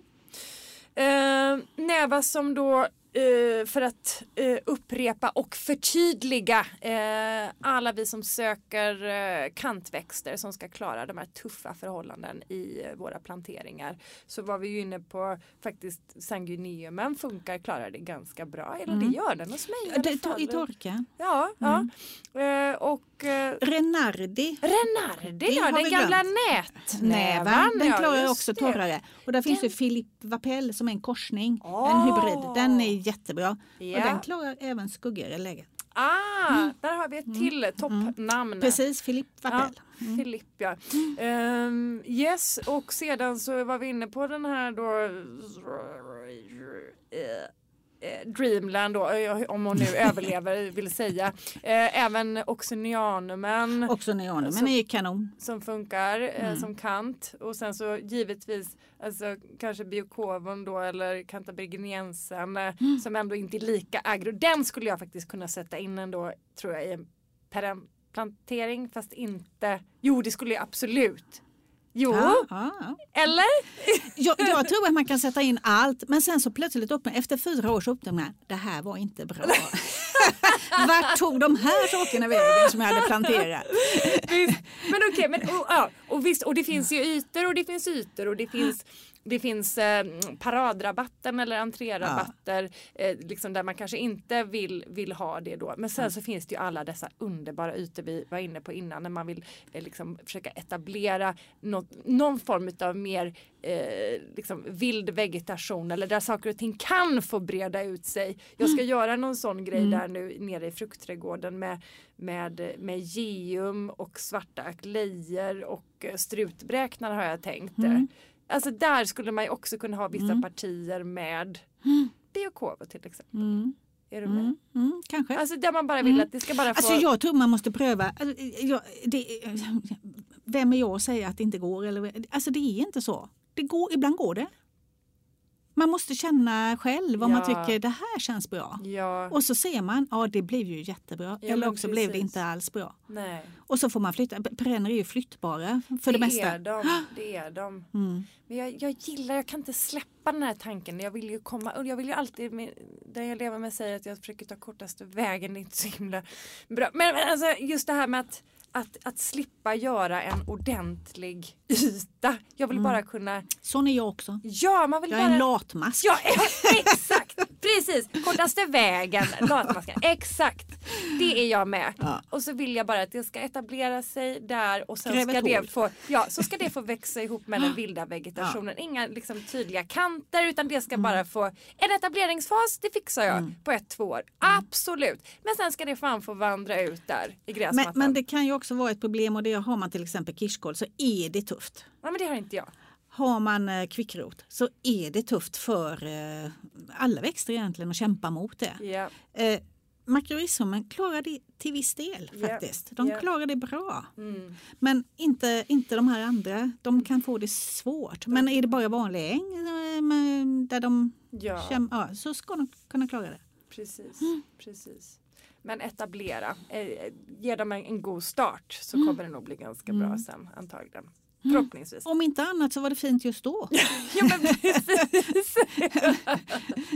Eh, Neva som då eh, för att eh, upprepa och förtydliga eh, alla vi som söker kantväxter som ska klara de här tuffa förhållanden i våra planteringar. Så var vi ju inne på faktiskt sanguineumen funkar, klarar det ganska bra. Eller det gör den hos mig i Det, fall. I torka. Ja, ja. Eh, och Renardi. Renardi, ja, den gamla Näva, nätnävan. den ja, klarar just också torrare. Och där finns Den- ju Philippe Vapel som är en korsning. En Ah. hybrid. Den är jättebra. Ja. Och den klarar även skuggigare lägen. Ah, där har vi ett till toppnamn. Precis, Philippe Ja, Vapel. Filip ja. Ehm, yes, och sedan så var vi inne på den här då Dreamland då, eh, om hon nu överlever vill säga. Eh, även Oxonianumen Också neonen, Så- men är kanon. som funkar eh, som kant och sen så givetvis alltså kanske biokovon då eller cantabriginiensen eh, som ändå inte är lika aggro. Den skulle jag faktiskt kunna sätta in ändå tror jag i en perennplantering fast inte. Jo det skulle jag absolut. Jo, Ja, ja, ja. eller? Jag, jag tror att man kan sätta in allt men sen så plötsligt upp, efter fyra års upptäckte det här var inte bra. Vart tog de här sakerna vägen som jag hade planterat? Visst. Men okej, men och, och visst, och det finns ju ytor och det finns ytor och det finns det finns eh, paradrabatten eller entrérabatter eh, liksom där man kanske inte vill, vill ha det då. Men sen mm. så finns det ju alla dessa underbara ytor vi var inne på innan när man vill eh, liksom försöka etablera något, någon form av mer eh, liksom vild vegetation eller där saker och ting kan få breda ut sig. Jag ska mm. göra någon sån grej mm. där nu nere i fruktträdgården med, med, med geum och svarta aklejer och eh, strutbräknar har jag tänkt. Mm. Alltså där skulle man ju också kunna ha vissa mm. partier med mm. biokovo till exempel. Mm. Är du med? Mm, mm, kanske. Alltså där man bara vill mm. att det ska bara alltså, få... Alltså jag tror man måste pröva. Alltså, jag, det, vem är jag att säga att det inte går? Eller, alltså det är inte så. Det går, ibland går det. Man måste känna själv om ja. man tycker det här känns bra. Ja. Och så ser man, ja det blev ju jättebra. Ja, Eller också blev det inte alls bra. Nej. Och så får man flytta. Perenner är ju flyttbara för det, det mesta. Är de, det är de. Mm. Men jag, jag gillar, jag kan inte släppa den här tanken. Jag vill ju komma, och jag vill ju alltid, där jag lever med säger att jag försöker ta kortaste vägen. Det är inte så himla bra. Men, men alltså just det här med att att, att slippa göra en ordentlig yta. Jag vill mm. bara kunna... Sån är jag också. Ja, man vill jag bara... är en latmask. Ja, exakt! Precis, kortaste vägen, latmasken. Exakt, det är jag med. Ja. Och så vill jag bara att det ska etablera sig där och sen ska det, få, ja, så ska det få växa ihop med den vilda vegetationen. Ja. Inga liksom, tydliga kanter utan det ska mm. bara få en etableringsfas, det fixar jag mm. på ett, två år. Mm. Absolut. Men sen ska det fan få vandra ut där i gräsmattan. Men, men det kan ju också vara ett problem och det har man till exempel kirskål så är det tufft. Ja men det har inte jag. Har man eh, kvickrot så är det tufft för eh, alla växter egentligen att kämpa mot det. Yeah. Eh, Makroismen klarar det till viss del faktiskt. De yeah. klarar det bra. Mm. Men inte, inte de här andra. De kan få det svårt. Men är det bara vanlig äng eh, där de ja. Käm, ja, så ska de kunna klara det. Precis, mm. precis. Men etablera, ge dem en, en god start så mm. kommer det nog bli ganska bra mm. sen antagligen. Mm. Förhoppningsvis. Om inte annat så var det fint just då. ja men precis.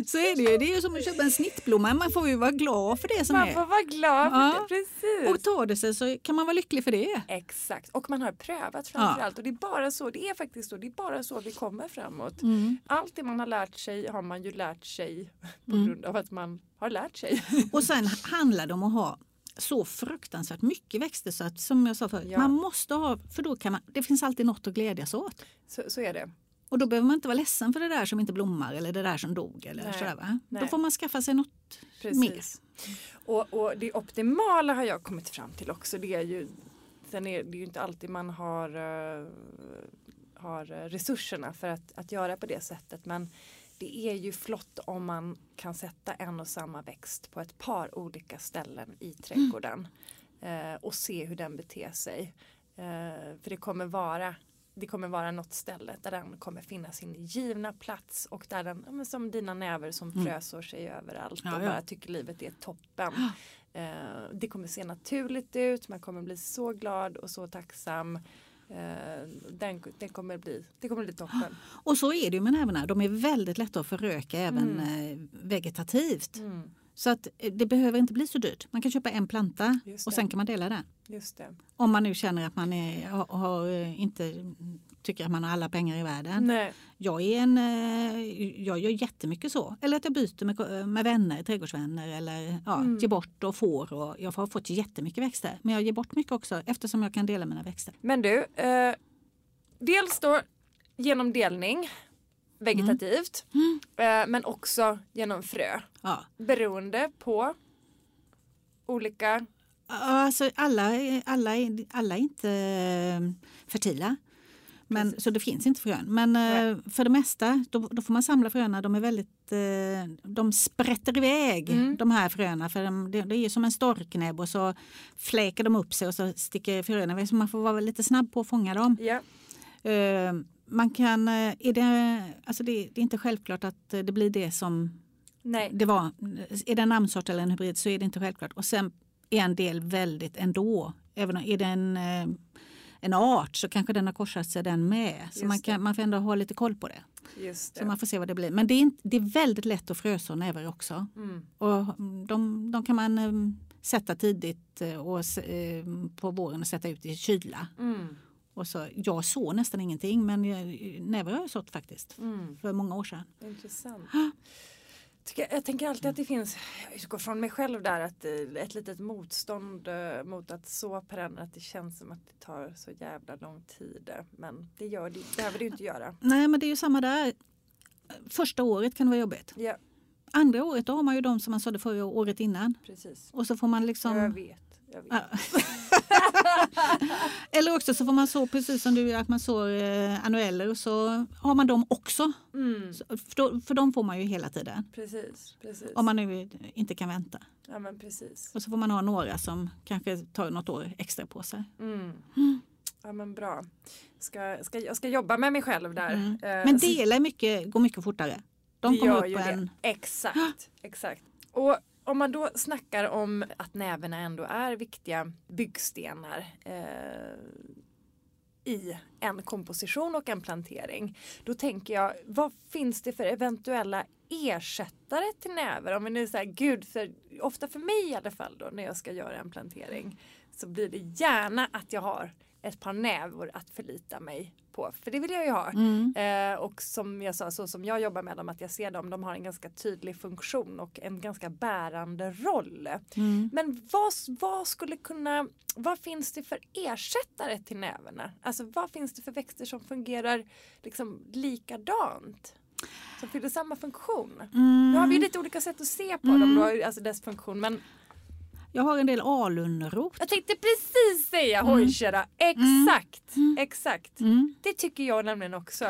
så är det ju. Det är ju som att köpa en snittblomma. Man får ju vara glad för det som man är. Man får vara glad för ja. det. Precis. Och tar det sig så kan man vara lycklig för det. Exakt. Och man har prövat framförallt. Ja. Och det är bara så. Det är faktiskt så. Det är bara så vi kommer framåt. Mm. Allt det man har lärt sig har man ju lärt sig på mm. grund av att man har lärt sig. och sen handlar det om att ha så fruktansvärt mycket växter så att som jag sa förut, ja. man måste ha, för då kan man, det finns alltid något att glädjas åt. Så, så är det. Och då behöver man inte vara ledsen för det där som inte blommar eller det där som dog. Eller Nej. sådär, va? Då får man skaffa sig något Precis. mer. Och, och det optimala har jag kommit fram till också. Det är ju, sen är det ju inte alltid man har, uh, har resurserna för att, att göra på det sättet. Men det är ju flott om man kan sätta en och samma växt på ett par olika ställen i trädgården mm. och se hur den beter sig. Eh, för det kommer vara det kommer vara något ställe där den kommer finna sin givna plats och där den, ja, som dina näver som mm. frösår sig överallt ja, och bara tycker livet är toppen. Eh, det kommer se naturligt ut, man kommer bli så glad och så tacksam. Eh, den, den, kommer bli, det kommer bli toppen. Och så är det ju med näverna. De är väldigt lätta att föröka även mm. Eh, vegetativt. Mm. Så att eh, det behöver inte bli så dyrt. Man kan köpa en planta och sen kan man dela den. Om man nu känner att man är, har, har, inte tycker att man har alla pengar i världen. Nej. Jag, är en, jag gör jättemycket så. Eller att jag byter med, med vänner, trädgårdsvänner eller ja, mm. ger bort och får. Och jag har fått jättemycket växter. Men jag ger bort mycket också eftersom jag kan dela mina växter. Men du, eh, dels då genom delning vegetativt mm. Mm. men också genom frö. Ja. Beroende på olika Alltså alla, alla, alla är inte eh, fertila. Men, så det finns inte frön. Men Nej. för det mesta då, då, får man samla fröna. De är väldigt, de sprätter iväg mm. de här fröna. För de, det, är som en storknäbb och så fläker de upp sig och så sticker fröna iväg. Så man får vara lite snabb på att fånga dem. Ja man kan, eh, är det, alltså det, det, är inte självklart att det blir det som Nej. det var. Är det en namnsort eller en hybrid så är det inte självklart. Och sen är en del väldigt ändå. Även om är det en, eh, en art så kanske den har korsat sig den med. Så man, kan, man får ändå ha lite koll på det. det. Så man får se vad det blir. Men det är, det är väldigt lätt att fröså näver också. Mm. Och de, de, kan man eh, sätta tidigt och, på våren och sätta ut i kyla. Mm Och så, jag såg nästan ingenting men näver har jag sått faktiskt. Mm. För många år sedan. Intressant. Jag tänker alltid att det finns, jag utgår från mig själv där, att eh, ett litet motstånd eh, mot att så perenner att det känns som att det tar så jävla lång tid. Men det gör det, behöver det ju inte göra. Nej men det är ju samma där. Första året kan det vara jobbigt. Ja, Andra året då har man ju de som man sådde förra året innan. precis. Och så får man Jag liksom... vet. Jag vet. Eller också så får man så precis som du att man sår eh, annueller och så har man dem också. Mm, Så, för, då, för de får man ju hela tiden. precis, precis. Om man nu inte kan vänta. Ja men precis. Och så får man ha några som kanske tar något år extra på sig. Mm. Ja men bra. Ska, ska, jag ska jobba med mig själv där. Mm. Eh, Men dela mycket, går mycket fortare. De Det kommer upp på det. en... Exakt, exakt. Och om man då snackar om att näverna ändå är viktiga byggstenar eh, i en komposition och en plantering. Då tänker jag, vad finns det för eventuella ersättare till näver? Om vi nu säger gud, för, ofta för mig i alla fall då när jag ska göra en plantering så blir det gärna att jag har ett par nävor att förlita mig på. För det vill jag ju ha. Mm. Eh, och som jag sa, så som jag jobbar med dem, att jag ser dem, de har en ganska tydlig funktion och en ganska bärande roll. Mm. Men vad, vad skulle kunna, vad finns det för ersättare till näverna? Alltså vad finns det för växter som fungerar liksom likadant? Som fyller samma funktion? Nu har vi ju lite olika sätt att se på dem då, alltså dess funktion. Men Jag har en del alunrot. jag tänkte precis säga hojkärra, exakt, exakt. Mm. Det tycker jag nämligen också.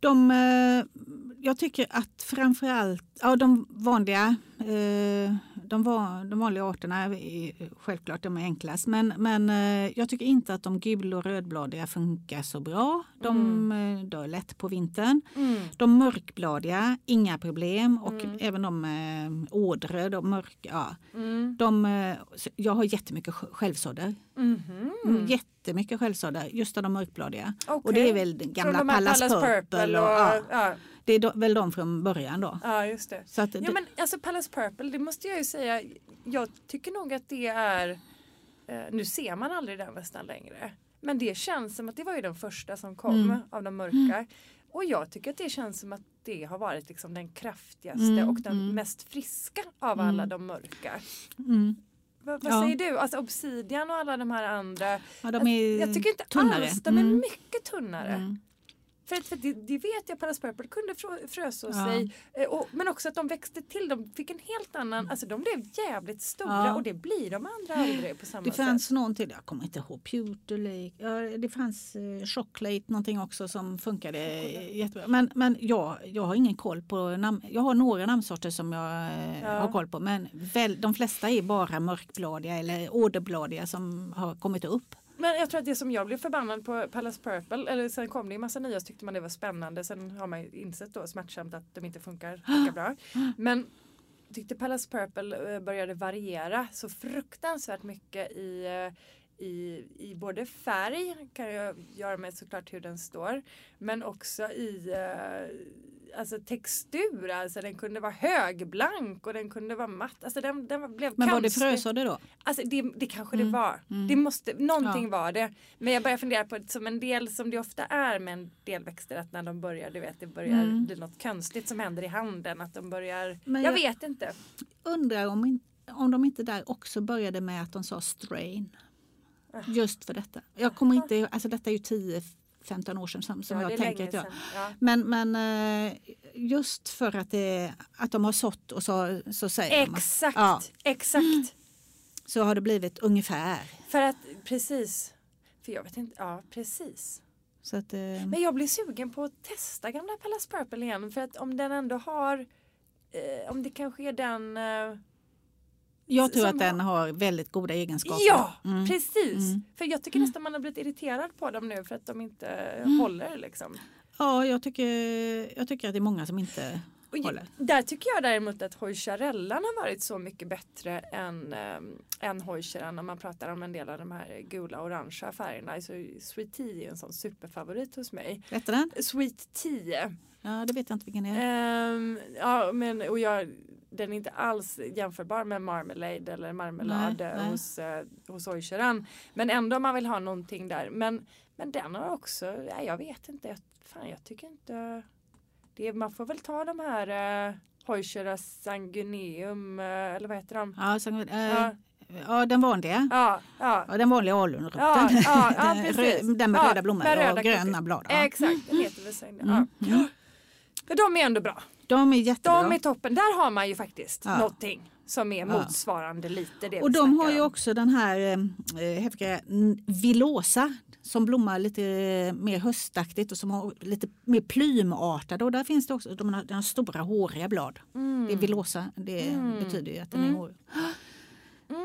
De, eh, jag tycker att framförallt ja, de vanliga eh, de, de vanliga arterna är självklart de är enklast men, men eh, jag tycker inte att de gul och rödbladiga funkar så bra. De eh, dör lätt på vintern. Mm. De mörkbladiga, inga problem och Mm. även de eh, ådror, de mörka. Ja, Mm. de, eh, jag har jättemycket sj- självsådder. Mhm. Mm. Jättemycket självsådder, just av de mörkbladiga. Och Okej. det är väl gamla här Pallas, Purple. Och, ja, ja. det är väl de från början då. ja, just det. Så att Ja det, men alltså Pallas Purple, det måste jag ju säga. Jag tycker nog att det är, eh, nu ser man aldrig den nästan längre. Men det känns som att det var ju den första som kom Mm. av de mörka. Och jag tycker att det känns som att det har varit liksom den kraftigaste Mm, och den mm. mest friska av Mm. alla de mörka. mm, Vad, vad Ja. säger du? Alltså Obsidian och alla de här andra. ja, de är jag tycker inte tunnare. alls, de är Mm, mycket tunnare. mm. För, för det, det vet jag Pallas Purple kunde frö, fröså Ja. sig. Eh, Och, men också att de växte till. De fick en helt annan, alltså de blev jävligt stora Ja. och det blir de andra aldrig på samma Det fanns sätt. någon till, jag kommer inte ihåg, Pewter Lake. Ja, det fanns eh, Chocolate någonting också som funkade jättebra. Men, men jag, jag har ingen koll på namn. Jag har några namnsorter som jag eh, Ja. har koll på men väl, de flesta är bara mörkbladiga eller åderbladiga som har kommit upp. Men jag tror att det som jag blev förbannad på Palace Purple, eller sen kom det en massa nya så tyckte man det var spännande. Sen har man ju insett då smärtsamt att de inte funkar lika bra. Men tyckte Palace Purple eh, började variera så fruktansvärt mycket i eh, i, i både färg, kan jag göra med såklart hur den står, men också i eh, alltså textur. Alltså den kunde vara högblank och den kunde vara matt. Alltså den, den blev Men var det frösådde då? Alltså det, det kanske Mm. det var. Mm. Det måste, någonting Ja. var det. Men jag börjar fundera på som en del som det ofta är med en del växter att när de börjar, du vet, det börjar Mm. bli något konstigt som händer i handen. Att de börjar, jag, jag- vet inte. Undrar om, in, om de inte där också började med att de sa strain. Ah. Just för detta. Jag kommer inte ihåg- alltså detta är ju 10-15 år sedan som, som ja, jag tänker att jag. Ja. Men, men eh, just för att, det, att de har sått och så, så säger. Exakt, Ja. exakt. Så har det blivit ungefär. För att precis. För jag vet inte, ja precis. Att, eh, Men jag blir sugen på att testa gamla Pallas Purple igen. För att om den ändå har, eh, om det kanske är den eh, jag tror att den har väldigt goda egenskaper. Ja, Mm. precis. Mm. För jag tycker nästan man har blivit irriterad på dem nu för att de inte Mm. håller liksom. Ja, jag tycker, jag tycker att det är många som inte Och håller. där tycker jag däremot att hojcharellan har varit så mycket bättre än, ähm, än hojcharan om man pratar om en del av de här gula och orangea färgerna. Alltså, Sweet Tea är en sån superfavorit hos mig. Vet du den? Sweet Tea. Ja, det vet jag inte vilken det är. Ehm, ja, men och jag den är inte alls jämförbar med marmelade eller marmelad Nej, nej. hos, eh, hos ojköran. Men ändå om man vill ha någonting där. Men, men den har också, ja, jag vet inte, jag, fan jag tycker inte det, man får väl ta de här eh, Hojkera sanguineum eh, eller vad heter de? Ja, så, eh, Ja. den vanliga. Ja, ja. Ja, den vanliga alunroten. Ja, ja, ja, Den den med röda blommor med röda och gröna blad. Ja. Exakt, den heter väl sanguineum. Mm. Ja. För de är ändå bra. De är jättebra. De är toppen. Där har man ju faktiskt Ja. någonting som är Ja. motsvarande lite det och de har ju om. också den här eh, häftiga villosa som blommar lite eh, mer höstaktigt och som har lite mer plymartade. Och där finns det också de har, den har stora håriga blad. Det är villosa, det Mm. betyder ju att den är Mm. hårig.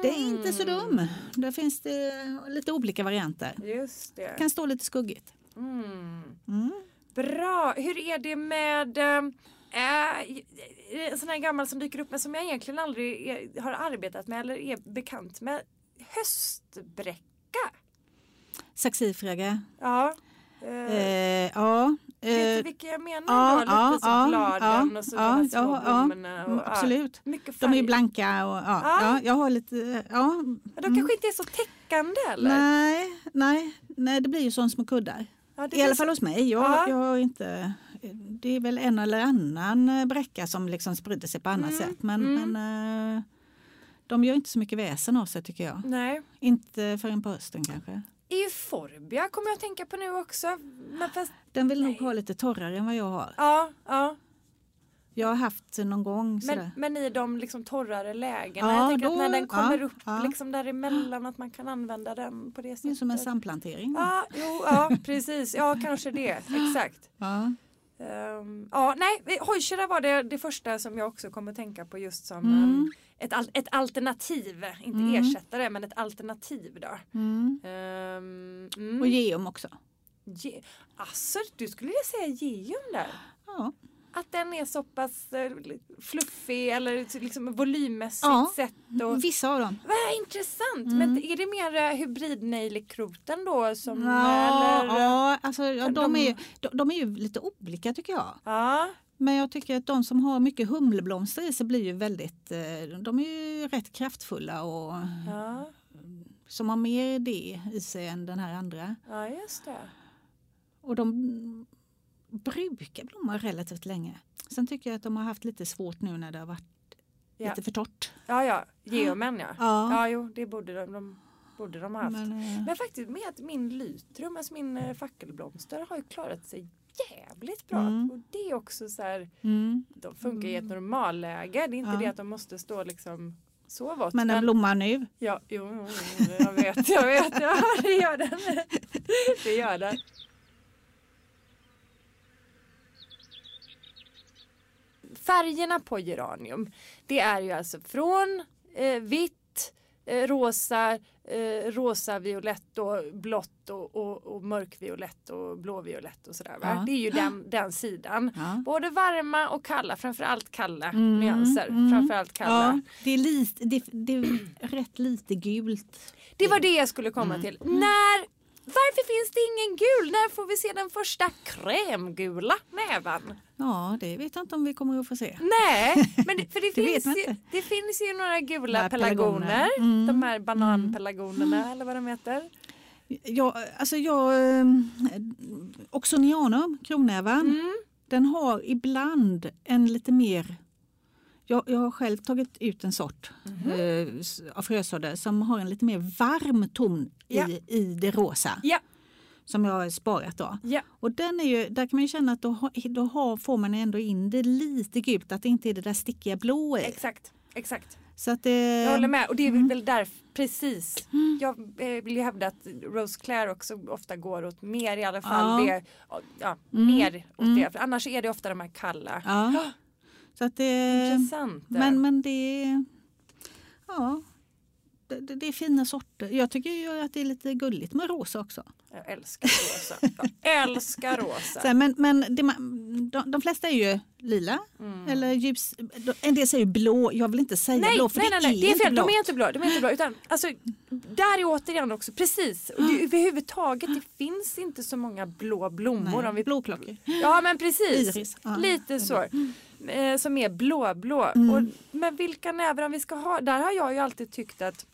Det är inte så dum. Där finns det lite olika varianter. Just det. kan stå lite skuggigt. Mm. Mm. Bra. Hur är det med eh, eh, en sån här gammal som dyker upp men som jag egentligen aldrig är, har arbetat med eller är bekant med. Höstbräcka. Saxifraga. Ja. Eh, Eh, ja. vet Eh, du vilka jag menar ja, då? Lite ja, så bladen ja, och så ja, de små ja, blommorna. Och, Mm, absolut. De är blanka och ja, Ja. ja. jag har lite, ja. De kanske inte är så täckande eller? Nej, nej, nej, det blir ju som små kuddar. I alla fall hos mig. Jag, Ja. jag har inte, det är väl en eller annan eh, bräcka som liksom sprider sig på annat Mm, sätt. Men, mm. men eh, de gör inte så mycket väsen av sig tycker jag. Nej. Inte förrän på hösten kanske. Euphorbia kommer jag att tänka på nu också. Men fast, Den vill nog ha lite torrare än vad jag har. ja, ja. Jag har haft någon gång. Men, men i de liksom torrare lägena. Ja, jag tänker då- att när den kommer ja, upp ja. liksom däremellan att man kan använda den på det Det är sättet. som en samplantering. Ja, jo, ja, precis. Ja, kanske det. Exakt. Ja. Ehm, ja, nej, hojkärra var det, det första som jag också kommer att tänka på just som Mm. ehm, ett, ett alternativ. Inte Mm. ersättare, men ett alternativ då. Mm. Mm. Och geum också. Ge- Alltså, du skulle jag säga geum där? Ja. Att den är så pass eh, fluffig eller liksom volymmässigt Ja. sett. Och... Vissa av dem. Vad intressant! Mm. Men är det mer eh, hybridnejlikroten då? Som, Ja, eller? ja, alltså, ja, de, de- är, de, de är ju lite olika tycker jag. ja. Men jag tycker att de som har mycket humleblomster i sig blir ju väldigt, eh, de är ju rätt kraftfulla och Ja, som har mer det i sig än den här andra. ja, just det. Och de brukar blomma relativt länge. Sen tycker jag att de har haft lite svårt nu när det har varit Ja, lite för torrt. ja, ja. geomen ja. Ja. Ja, jo, det borde de, de, borde de ha haft. Men, Men, eh, faktiskt med min lytrum, alltså min eh, fackelblomster har ju klarat sig jävligt bra. Mm. Och det är också så här, mm. de funkar i ett normalläge. Det är inte Ja. det att de måste stå liksom så vått. Men den blommar nu. Ja, jo, jo, jo, jag vet, jag vet. Ja, det gör den. Det gör den. Färgerna på geranium, det är ju alltså från eh, vitt, eh, rosa, eh, rosa, violett och blått och, och, och mörkviolett och blåviolett och sådär. Ja. Det är ju den, den sidan. Ja. Både varma och kalla, framförallt kalla Mm, nyanser. mm. Framförallt kalla. Ja, det, är lite, det, det är rätt lite gult. Det var det jag skulle komma Mm. till. När, varför finns det ingen gul? När får vi se den första krämgula näven? Ja, det vet jag inte om vi kommer att få se. Nej, men det, för det, Det finns ju, det finns ju några gula pelargoner. Mm. De här bananpelargonerna eller vad de heter. Jag, alltså jag, eh, Oxonianum, kronävan, Mm. den har ibland en lite mer jag, jag har själv tagit ut en sort Mhm. eh, s- av frösådder som har en lite mer varm ton Ja. i, i det rosa Ja, som jag har sparat. Då. ja, Och den är ju, där kan man ju känna att då, har, då har, får man ändå in det lite gult, att det inte är det där stickiga blå i. exakt. Exakt. Så att det, Jag håller med och det är Mm. väl därför, precis. Jag eh, vill ju hävda att Rose Claire också ofta går åt mer i alla fall Ja. det, ja, Mm. mer åt Mm. det. För annars är det ofta de här kalla. Ja. Så att det, Intressant. men, men det, ja, det, det, det är fina sorter. Jag tycker ju att det är lite gulligt med rosa också. Jag älskar rosa. Jag älskar rosa. Så, men men det, de, de flesta är ju lila eller ljus. En del säger blå. Jag vill inte säga Nej, blå för nej, det, nej, nej, det är inte fel. blått. De är inte blå. De är inte blå utan, alltså, där är återigen också precis. Och det, överhuvudtaget det finns inte så många blå blommor. Nej, Om vi, Blåklockor. ja men precis. Iris, ja. Lite så. Eh, som är blåblå. Mm. Och, men vilka nävrar vi ska ha? Där har jag ju alltid tyckt att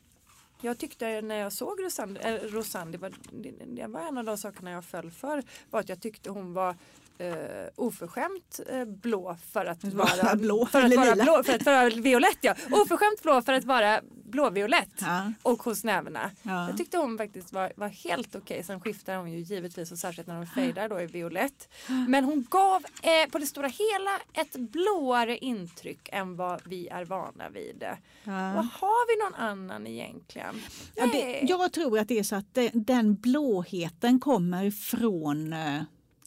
jag tyckte när jag såg Rosanne, äh, Rosanne det, var, det, det var en av de sakerna jag föll för. Var att jag tyckte hon var eh, oförskämt eh, blå för att Vara blå, För att vara blå, för att vara violett ja. Oförskämt blå för att vara blåviolett. Ja. Och hos näverna. Ja. Jag tyckte hon faktiskt var, var helt okej. Sen skiftar hon ju givetvis och särskilt när hon fejdar då i violett. Men hon gav eh, på det stora hela ett blåare intryck än vad vi är vana vid. Och har vi någon annan egentligen? Ja, det, jag tror att det är så att den blåheten kommer från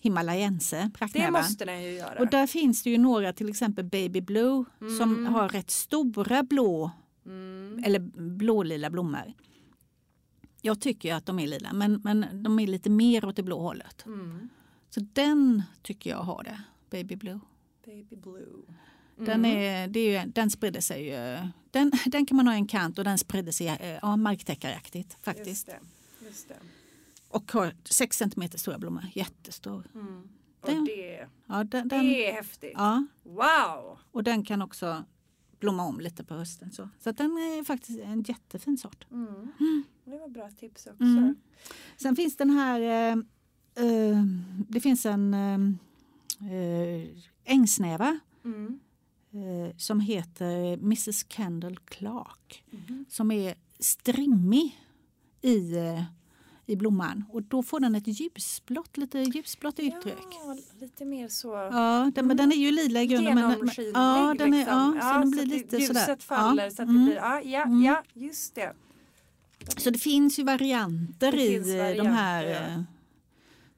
Himalayense, det måste den ju göra. Och där finns det ju några, till exempel Baby Blue, som har rätt stora blå Mm. eller blålila blommor. Jag tycker att de är lila, men, men de är lite mer åt det blå hållet. Mm. Så den tycker jag har det, Baby Blue. Baby blue. Den, är, det är ju, den sprider sig ju. Den, den kan man ha i en kant och den sprider sig eh, ja, marktäckaraktigt Just faktiskt. det. Just det. Och har 6 cm stora blommor, jättestor. Mm. Och Den- det, Ja, den, den, det är häftigt. ja, Wow! och den kan också blomma om lite på hösten. Så, så den är faktiskt en jättefin sort. Mm. Det var bra tips också. Mm. Sen finns den här, eh, eh, det finns en eh, eh, ängsnäva Mm. eh, som heter Mrs Kendall Clark Mhm. som är strimmig i, eh, i blomman och då får den ett ljusblått, lite ljusblått uttryck. Ja, lite mer så. Ja, den, men den är ju lila i grunden. Men, men, Genomskinlig. ja, den är, liksom. ja, så den blir att lite ljuset sådär. faller ja. så att det mm. blir, ja, ja, Mm. ja, just det. Så det finns ju varianter Det i finns eh, de här varianter, ja. eh,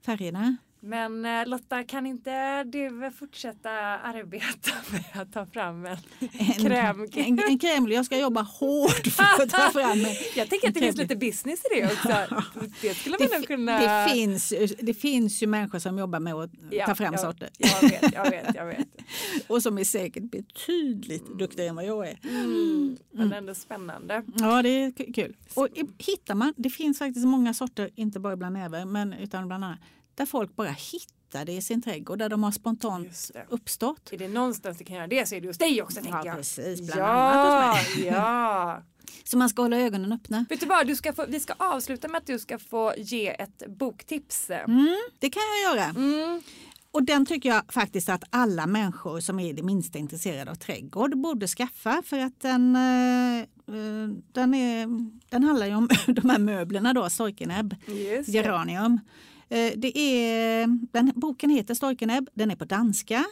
färgerna. Men eh, Lotta, kan inte du fortsätta arbeta med att ta fram en En, kräm? en, en kräm. Jag ska jobba hårt för att ta fram en. Jag tänker att det finns lite business i det också. Det skulle man nog kunna... det, finns, det finns ju människor som jobbar med att Ja, ta fram jag, sorter Jag vet, jag vet, jag vet. och som är säkert betydligt duktigare än vad jag är. Mm. Men ändå spännande. Ja, det är kul. Och hittar man, det finns faktiskt många sorter, inte bara bland näver, men utan bland annat, där folk bara hittar det i sin trädgård, där de har spontant uppstått. Är det någonstans det kan göra det så är det hos dig också Ja, jag. precis. Bland annat hos Ja, mig. ja. Så man ska hålla ögonen öppna. Vet du vad, du ska få, vi ska avsluta med att du ska få ge ett boktips. Mm, det kan jag göra. Mm. Och den tycker jag faktiskt att alla människor som är det minsta intresserade av trädgård borde skaffa för att den, eh, eh, den, är, den handlar ju om de här möblerna då, det. geranium. Eh, det är, den, boken heter Storkenäbb, den är på danska.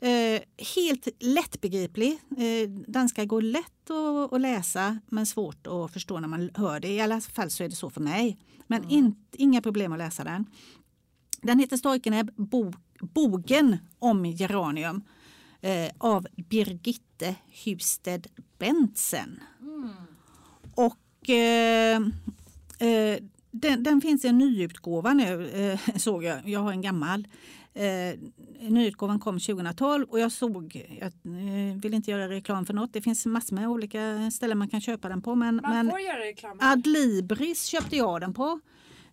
Eh, helt lättbegriplig. Eh, danska går lätt att, att läsa men svårt att förstå när man hör det. I alla fall så är det så för mig. Men in, inga problem att läsa den. Den heter Storkenäbb, bo, Bogen om geranium eh, av Birgitte Husted Bentsen. Och eh, eh, den, den finns i en nyutgåva nu eh, såg jag. Jag har en gammal. Eh, nyutgåvan kom 2012 och jag såg, jag eh, vill inte göra reklam för något, det finns massor med olika ställen man kan köpa den på. Men, Man men. Adlibris köpte jag den på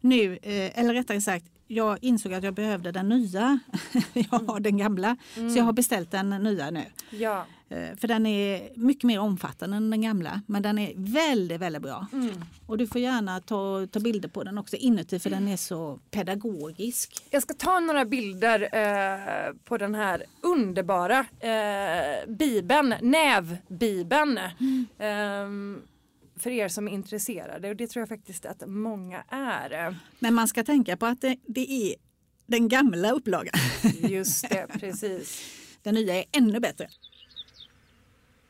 nu, eh, eller rättare sagt jag insåg att jag behövde den nya. jag har den gamla så jag har beställt den nya nu. Ja. Eh, För den är mycket mer omfattande än den gamla men den är väldigt, väldigt bra. Mm. Och du får gärna ta, ta bilder på den också inuti för den är så pedagogisk. Jag ska ta några bilder eh, på den här underbara eh, bibeln, nävbibeln. Ehm, för er som är intresserade och det tror jag faktiskt att många är. Men man ska tänka på att det, det är den gamla upplagan. Just det, precis. Den nya är ännu bättre.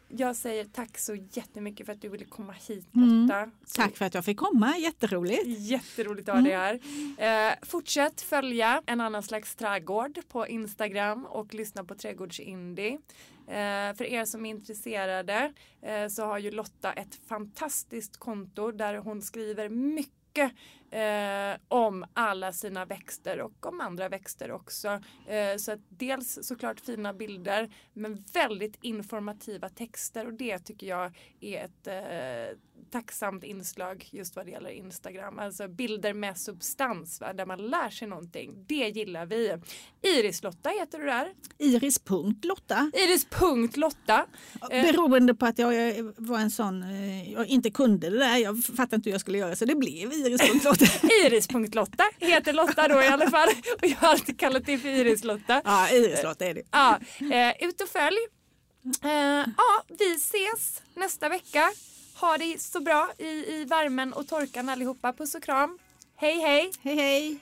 Jag säger tack så jättemycket för att du ville komma hit Mm. Lotta. Så Tack för att jag fick komma, jätteroligt. Jätteroligt att ha dig här. Eh, fortsätt följa en annan slags trädgård på Instagram och lyssna på Trädgårdsindie. Eh, för er som är intresserade eh, så har ju Lotta ett fantastiskt konto där hon skriver mycket eh, om alla sina växter och om andra växter också. Eh, så dels såklart fina bilder men väldigt informativa texter och det tycker jag är ett eh, tacksamt inslag just vad det gäller Instagram. Alltså bilder med substans va? där man lär sig någonting. Det gillar vi. Iris-Lotta heter du där. Iris.Lotta. Iris.Lotta. Eh, Beroende på att jag var en sån, eh, jag inte kunde det där, jag fattade inte hur jag skulle göra så det blev Iris.Lotta. Iris.Lotta heter Lotta då i alla fall. Och jag har alltid kallat dig för Iris-Lotta. Ja, Iris-Lotta är det. Ja, eh, ut och följ. Eh, ja, vi ses nästa vecka. Ha det så bra i, i värmen och torkan allihopa. Puss och kram. Hej hej! Hej hej!